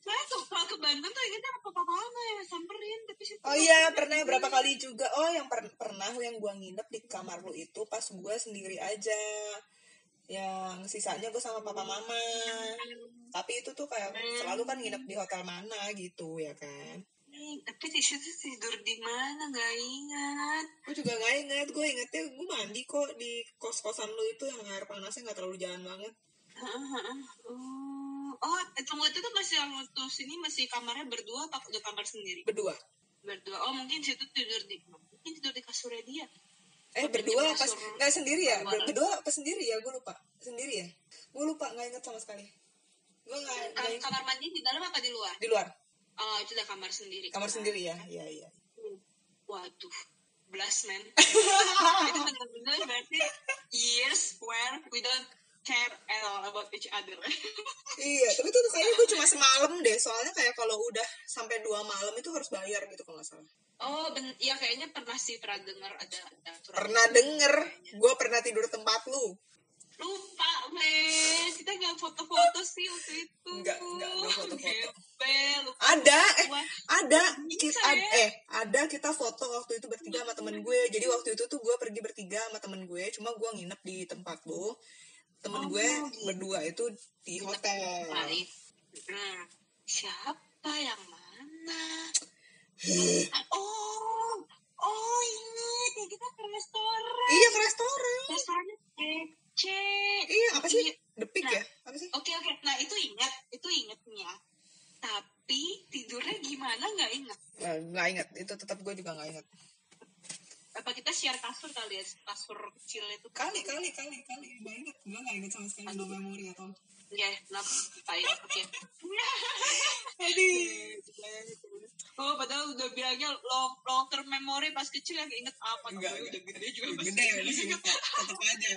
saya tuh kalau ke Bandung tuh ingetnya apa apa mama ya samperin tapi situ Oh iya pernah berapa kali juga. Oh yang per- pernah yang gua nginep di kamar lu itu pas gua sendiri aja Yang sisanya gue sama papa mama. Tapi itu tuh kayak selalu kan nginep di hotel mana gitu ya kan? Hmm, tapi di situ tidur di mana? Nggak ingat. Gue juga gak inget Gue ingetnya gue mandi kok di kos-kosan lu itu yang air panasnya gak terlalu jalan banget. Oh, oh, tunggu itu tuh masih waktu sini masih kamarnya berdua apa udah kamar sendiri? Berdua. Berdua. Oh, mungkin situ tidur di mungkin tidur di kasurnya dia. Eh berdua pas kasur Gak sendiri ya? kamar. Ber- Berdua apa sendiri ya? Gue lupa. Sendiri ya? Gue lupa gak inget sama sekali. Gue gak, Kam- inget kamar mandi di dalam apa di luar? Di luar. Oh, itu udah kamar sendiri. Kamar sendiri ya? Iya iya. Waduh, blast man. itu benar-benar berarti years where we don't care at all about each other. Iya, tapi itu tuh kayaknya gue cuma semalam deh. Soalnya kayak kalau udah sampai dua malam itu harus bayar gitu kalau nggak salah. oh, ben ya kayaknya pernah sih pernah dengar ada ada aturan. Pernah denger, gue pernah tidur tempat lu. Lupa, men. Kita nggak foto-foto sih waktu itu. Nggak, nggak, nggak foto-foto. Ada, eh, ada. Bisa Kita, ya? eh, ada kita foto waktu itu bertiga sama temen gue. Jadi waktu itu tuh gue pergi bertiga sama temen gue. Cuma gue nginep di tempat lu. Temen Oh, gue gitu. berdua itu di hotel. Hmm. Siapa yang mana? oh, oh ingat ya kita ke restoran. Iya ke restoran. Restorannya kece. Iya apa sih? Iya. The Peak Nah. ya? Apa sih? Oke oke, nah itu ingat, itu ingetnya. Tapi tidurnya gimana nggak ingat. Nggak, nggak inget. Itu tetap gue juga nggak inget. Apa kita share kasur kali ya, kasur kecil itu? Kali, kali, kali, kali. Nggak inget. Gue nggak inget sama sekali. No memory atau Ya, kenapa? Baik, oke. Oh, padahal udah bilangnya long, long term memory pas kecil yang inget apa? Enggak, udah gede juga masih gede ya masih inget kok. tetep aja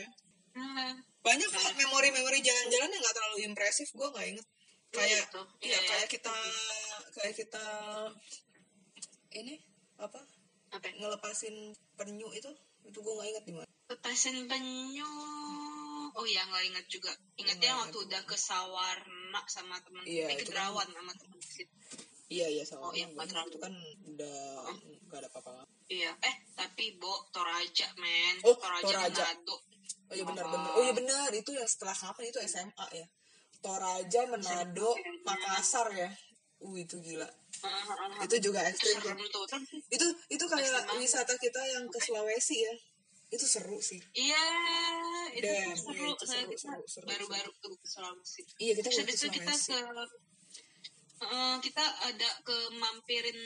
Hmm, banyak kok memori-memori jalan-jalan yang nggak terlalu impresif gue nggak inget kayak gitu. ya Iya, kayak iya. kita kayak kita ini apa Apa? ngelepasin penyu itu itu gue nggak inget di mana Lepasin penyu. Oh ya, nggak ingat juga. Ingatnya Nggak waktu udah ke Sawarna sama temen. Iya, eh, ke kan- Derawan sama temen iya iya sama Oh, iya, terlalu. itu kan udah nggak ada apa-apa Iya, eh tapi Bo Toraja men, Oh, Toraja, Toraja. Manado. oh iya benar Oh. benar oh iya benar itu yang setelah kapan itu SMA ya Toraja Manado Makassar ya uh itu gila. Itu juga ekstrim ya. Kan itu itu kayak wisata kita yang ke Sulawesi ya. Itu seru sih. Iya itu Damn, tuh iya, seru itu seru, kita seru, seru, baru-baru ke Sulawesi. Iya kita terus ke itu kita Sulawesi. ke eh, kita ada ke mampirin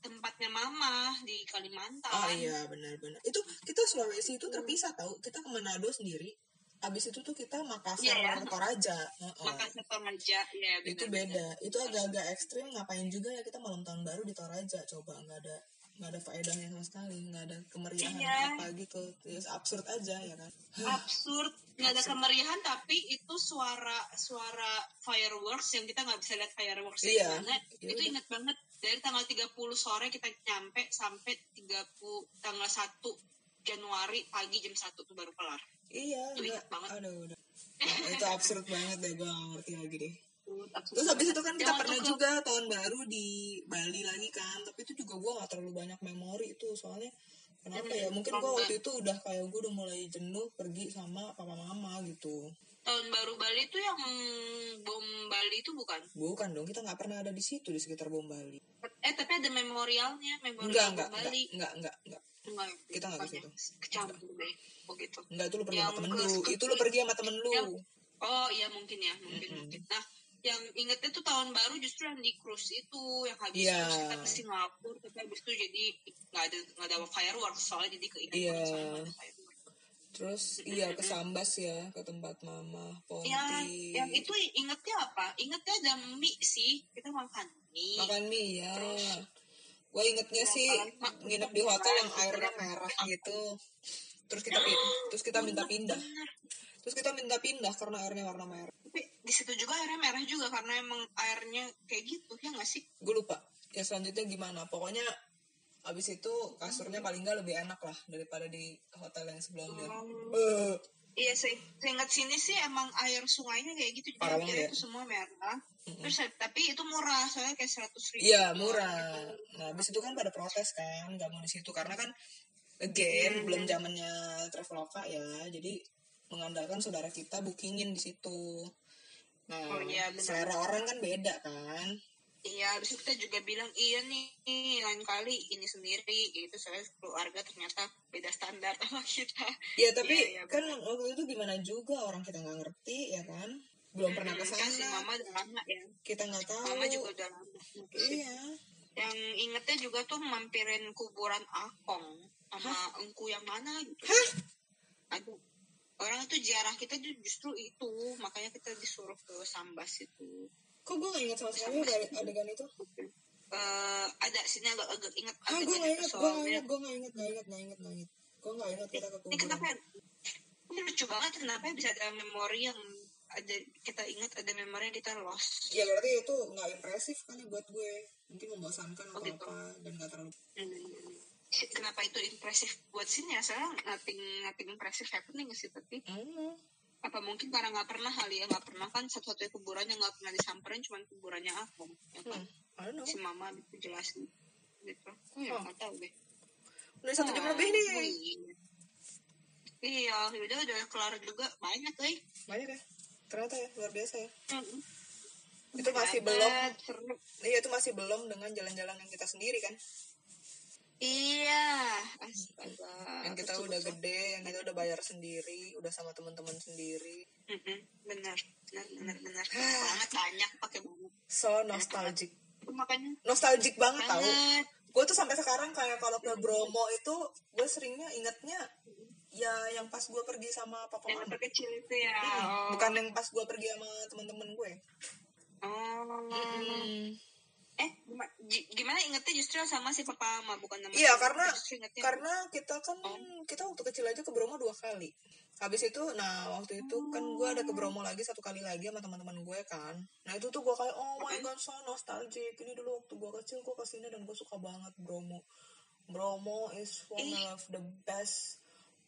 tempatnya mama di Kalimantan. Oh iya benar-benar. Itu kita Sulawesi itu terpisah tahu kita ke Manado sendiri abis itu tuh kita Makassar Iya, ya. Toraja Heeh. Makassar Toraja ya itu beda itu agak-agak ekstrim ngapain juga ya kita malam tahun baru di Toraja coba nggak ada nggak ada faedahnya sama sekali nggak ada kemeriahan Iya. apa gitu Terus absurd aja ya kan absurd nggak ada kemeriahan tapi itu suara suara fireworks yang kita nggak bisa lihat fireworks Iya. gimana Ya itu udah. inget banget dari tanggal 30 sore kita nyampe sampai 30 tanggal 1 Januari pagi jam 1 tuh baru kelar iya Itu nggak inget banget. aduh udah Nah, itu absurd banget deh gue gak ngerti lagi deh Absurd Terus habis itu kan kita Yang pernah waktu ke- juga tahun baru di Bali lagi kan, tapi itu juga gue gak terlalu banyak memori itu soalnya kenapa ya? Mungkin gue waktu itu udah kayak gue udah mulai jenuh pergi sama papa mama gitu. tahun baru Bali itu yang bom Bali itu bukan Bukan dong, kita nggak pernah ada di situ di sekitar bom Bali. eh tapi ada memorialnya memorial Enggak, enggak, enggak, Bali enggak, enggak, enggak. Enggak, Kita nggak ke situ. kecampur deh oh gitu Enggak, itu lu pergi Yang sama temen ke- lu. ke- Itu lu pergi sama temen lu. Yang- Oh iya mungkin ya mungkin Mm-mm. mungkin. Nah yang ingetnya tuh tahun baru justru yang di cruise itu yang habis Iya. cruise kita ke Singapura tapi habis itu jadi nggak ada nggak ada fireworks soalnya jadi Iya. soalnya nggak ada fireworks. Terus iya ke Sambas ya, ke tempat mama, Ponti. Yang yang itu ingetnya apa? Ingetnya ada mie sih kita makan mie. makan mie ya Terus- gue ingetnya Iya, sih nginep di hotel yang airnya merah gitu. terus kita pi- terus kita minta pindah. terus kita minta pindah karena airnya warna merah. Tapi di situ juga airnya merah juga karena emang airnya kayak gitu ya nggak sih? gue lupa ya selanjutnya gimana. Pokoknya abis itu kasurnya paling nggak lebih enak lah daripada di hotel yang sebelumnya Eh, Iya sih, seingat sini sih emang air sungainya kayak gitu, jadi Parah banget akhirnya ya. itu semua merah. Terus tapi itu murah, soalnya kayak seratus ribu. iya murah. Nah abis itu kan pada protes kan nggak mau di situ. Karena kan again belum zamannya traveloka ya. Jadi mengandalkan saudara kita bookingin di situ. Nah Oh, iya, selera orang kan beda kan. Iya, habis itu kita juga bilang iya nih, lain kali ini sendiri, gitu. Soalnya keluarga ternyata beda standar sama kita. Ya tapi Iya, iya, kan waktu itu gimana juga orang kita nggak ngerti ya kan belum pernah ke Kan si sana mama udah lama ya, kita nggak tahu. mama juga udah lama. iya. Yang ingetnya juga tuh mampirin kuburan Akong sama engku yang mana gitu. Aduh, orang itu jarah kita tuh justru itu, makanya kita disuruh ke Sambas itu. kok gue nggak ingat sama sekali ada adegan itu? Eh ada sini agak agak ingat. Ah gue adegannya ingat gue nggak soalnya ingat gue nggak ingat nggak ingat nggak ingat nggak ingat. Gue nggak ingat kita ke ini kuburan. kenapa ini lucu banget kenapa bisa ada memori yang ada kita ingat ada memori yang kita lost ya berarti itu nggak impresif ya buat gue mungkin membosankan Oh, atau gitu. apa dan nggak terlalu Hmm. kenapa itu impresif buat sini ya soalnya nothing nothing impressive happening sih tapi Hmm. apa mungkin karena nggak pernah kali ya nggak pernah kan satu-satunya kuburan yang nggak pernah disamperin cuma kuburannya aku ya kan Hmm. Si mama itu jelasin gitu oh ya Oh. nggak tahu deh udah satu jam lebih nih oh iya. Iya, udah udah kelar juga banyak, guys. banyak ya ternyata ya luar biasa ya Mm. itu masih Banget, belum seru. iya itu masih belum dengan jalan-jalan yang kita sendiri kan Iya, astaga. yang kita Betul, udah betul. gede yang kita udah bayar sendiri udah sama teman-teman sendiri Mm-mm, benar, benar, benar, benar. Ah. banget banyak pakai banget. so nostalgic Makanya nostalgic banget tau banget. gue tuh sampai sekarang kayak kalau ke Bromo itu gue seringnya ingetnya ya yang pas gue pergi sama papa mama kecil itu ya. Mm, Oh. bukan yang pas gue pergi sama teman-teman gue Oh. Eh, gima- gi- gimana ingetnya justru sama si papa sama bukan sama Iya karena karena kita kan kita waktu kecil aja ke Bromo dua kali. Habis itu, nah waktu itu kan gue ada ke Bromo lagi satu kali lagi sama teman-teman gue kan. Nah itu tuh gue kayak oh my god so nostalgic. Ini dulu waktu gue kecil gue ke sini dan gue suka banget Bromo. Bromo is one of the best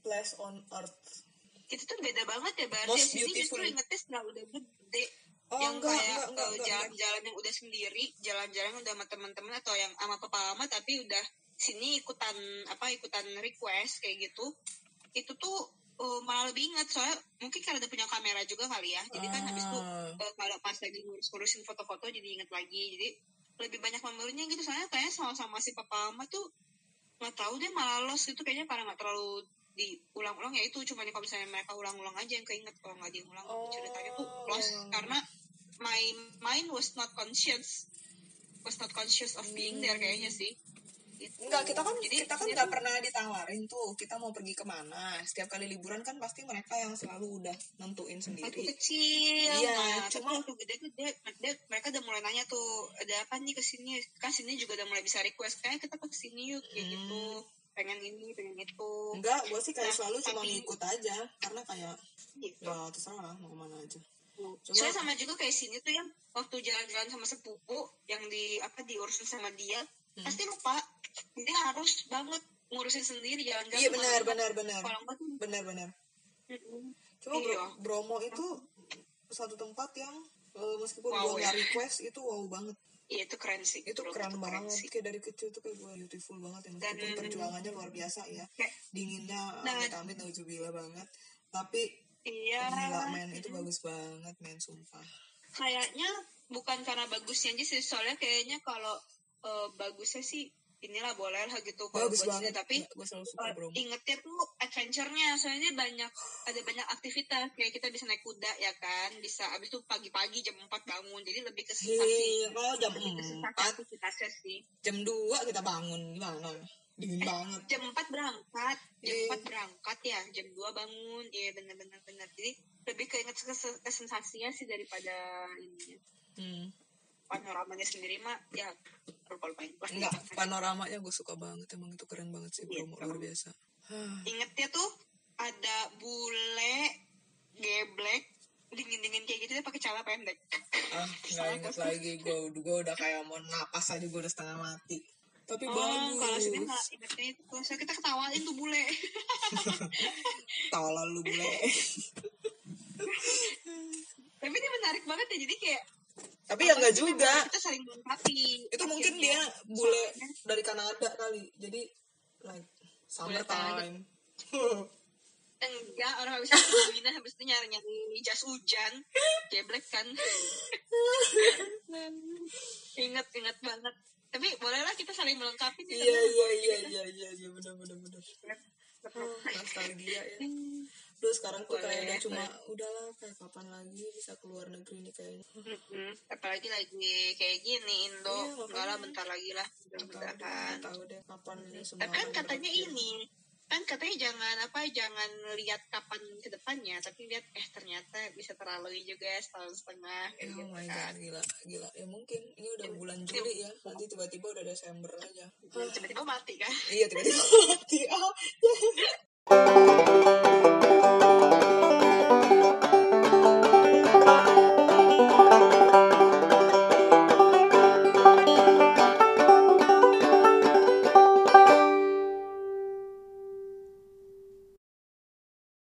place on earth. itu tuh beda banget ya berarti Most sini justru ingetnya setelah udah gede. Oh, yang enggak, kayak enggak, enggak, eh, enggak, jalan-jalan yang udah sendiri jalan-jalan udah sama teman-teman atau yang sama papa mama tapi udah sini ikutan apa ikutan request kayak gitu itu tuh eh, malah lebih ingat. Soalnya mungkin karena udah punya kamera juga kali ya. Jadi kan habis itu Ah. eh, kalau pas lagi ngurus-ngurusin foto-foto jadi inget lagi. Jadi lebih banyak memorinya gitu. Soalnya kayaknya sama-sama si papa mama tuh nggak tahu deh malah lost gitu. Kayaknya karena nggak terlalu diulang-ulang ya itu cuma kalau misalnya mereka ulang-ulang aja yang keinget kalau nggak diulang Oh, ceritanya tuh lost iya. karena my mind was not conscious was not conscious of being there kayaknya sih Gitu. Enggak, kita kan Jadi, kita kan nggak pernah ditawarin tuh kita mau pergi ke mana. Setiap kali liburan kan pasti mereka yang selalu udah nentuin waktu sendiri. kecil Iya, nah, cuma- waktu gede gede dia- mereka udah mulai nanya tuh ada apa nih ke sini kan sini juga udah mulai bisa request kayak kita ke sini yuk kayak Hmm. gitu pengen ini pengen itu Enggak, gue sih kayak Nah, selalu cuma tapi- ngikut aja karena kayak gitu ya terserah lah mau ke mana aja. Cuma- Soalnya sama juga kayak sini tuh yang waktu jalan-jalan sama sepupu yang di apa diurusin sama dia Hmm. pasti lupa jadi harus banget ngurusin sendiri jalan-jalan Iya benar benar benar benar benar. Cuma Iya. Bro- Bromo itu satu tempat yang eh, meskipun Wow, gue ya. request itu wow banget. Iya itu keren sih Itu Bro, keren banget. sih. Kayak dari kecil tuh kayak gue beautiful banget ya. Dan- perjuangannya luar biasa ya. Kayak- Dinginnya Dan- amit-amit nauzubillah banget. Tapi iya gila men itu bagus banget men sumpah. kayaknya bukan karena bagusnya aja sih soalnya kayaknya kalau eh, bagusnya sih inilah boleh lah gitu kalau Bagus buat sini. banget. tapi gue selalu suka eh, Bromo. ingetnya tuh adventure-nya soalnya banyak ada banyak aktivitas kayak kita bisa naik kuda ya kan bisa abis itu pagi-pagi jam 4 bangun jadi lebih ke sensasi Iya, kalau jam lebih ke sensasi 4, aktivitasnya sih jam 2 kita bangun gimana? Dingin banget. jam 4 berangkat jam Iya. 4 berangkat ya jam 2 bangun iya benar-benar benar jadi lebih keinget ke, ke sensasinya sih daripada ininya Hmm. Panoramanya sendiri mah ya lupa lupain lah. Enggak, panoramanya gue suka banget. Emang itu keren banget sih Bromo Gitu. luar biasa. Ingetnya tuh ada bule geblek dingin dingin kayak gitu dia pakai celana pendek. Ah nggak inget lagi gue gue udah kayak mau napas aja gue udah setengah mati. Tapi oh bagus. kalau sini nggak ingetnya itu. So kita ketawain tuh bule. Tolol lu bule. Tapi ini menarik banget ya jadi kayak tapi ya enggak juga. kita saling melengkapi. Itu mungkin dia bule Soalnya- dari Kanada kali. Jadi like summer time. Enggak orang habis itu kedinginan habis itu nyari nyari jas hujan. Geblek kan. Inget inget banget. Tapi bolehlah kita saling melengkapi iya iya iya iya iya iya benar benar benar. Ah, nostalgia ya Duh sekarang tuh kayak udah cuma udahlah kayak kapan lagi bisa keluar negeri nih kayaknya Mm-mm. apalagi lagi kayak gini Indo Iya, enggak lah bentar lagi lah tahu deh, mudah-mudahan nggak tahu deh kapan ini semua tapi kan katanya berakhir. ini kan katanya jangan apa jangan lihat kapan ke depannya tapi lihat eh ternyata bisa terlalui juga setahun setengah kayak Oh gitu my kan god, gila, gila. Ya mungkin ini udah bulan Juli ya. Nanti tiba-tiba udah Desember aja. tiba-tiba mati kan iya, tiba-tiba mati. Ah,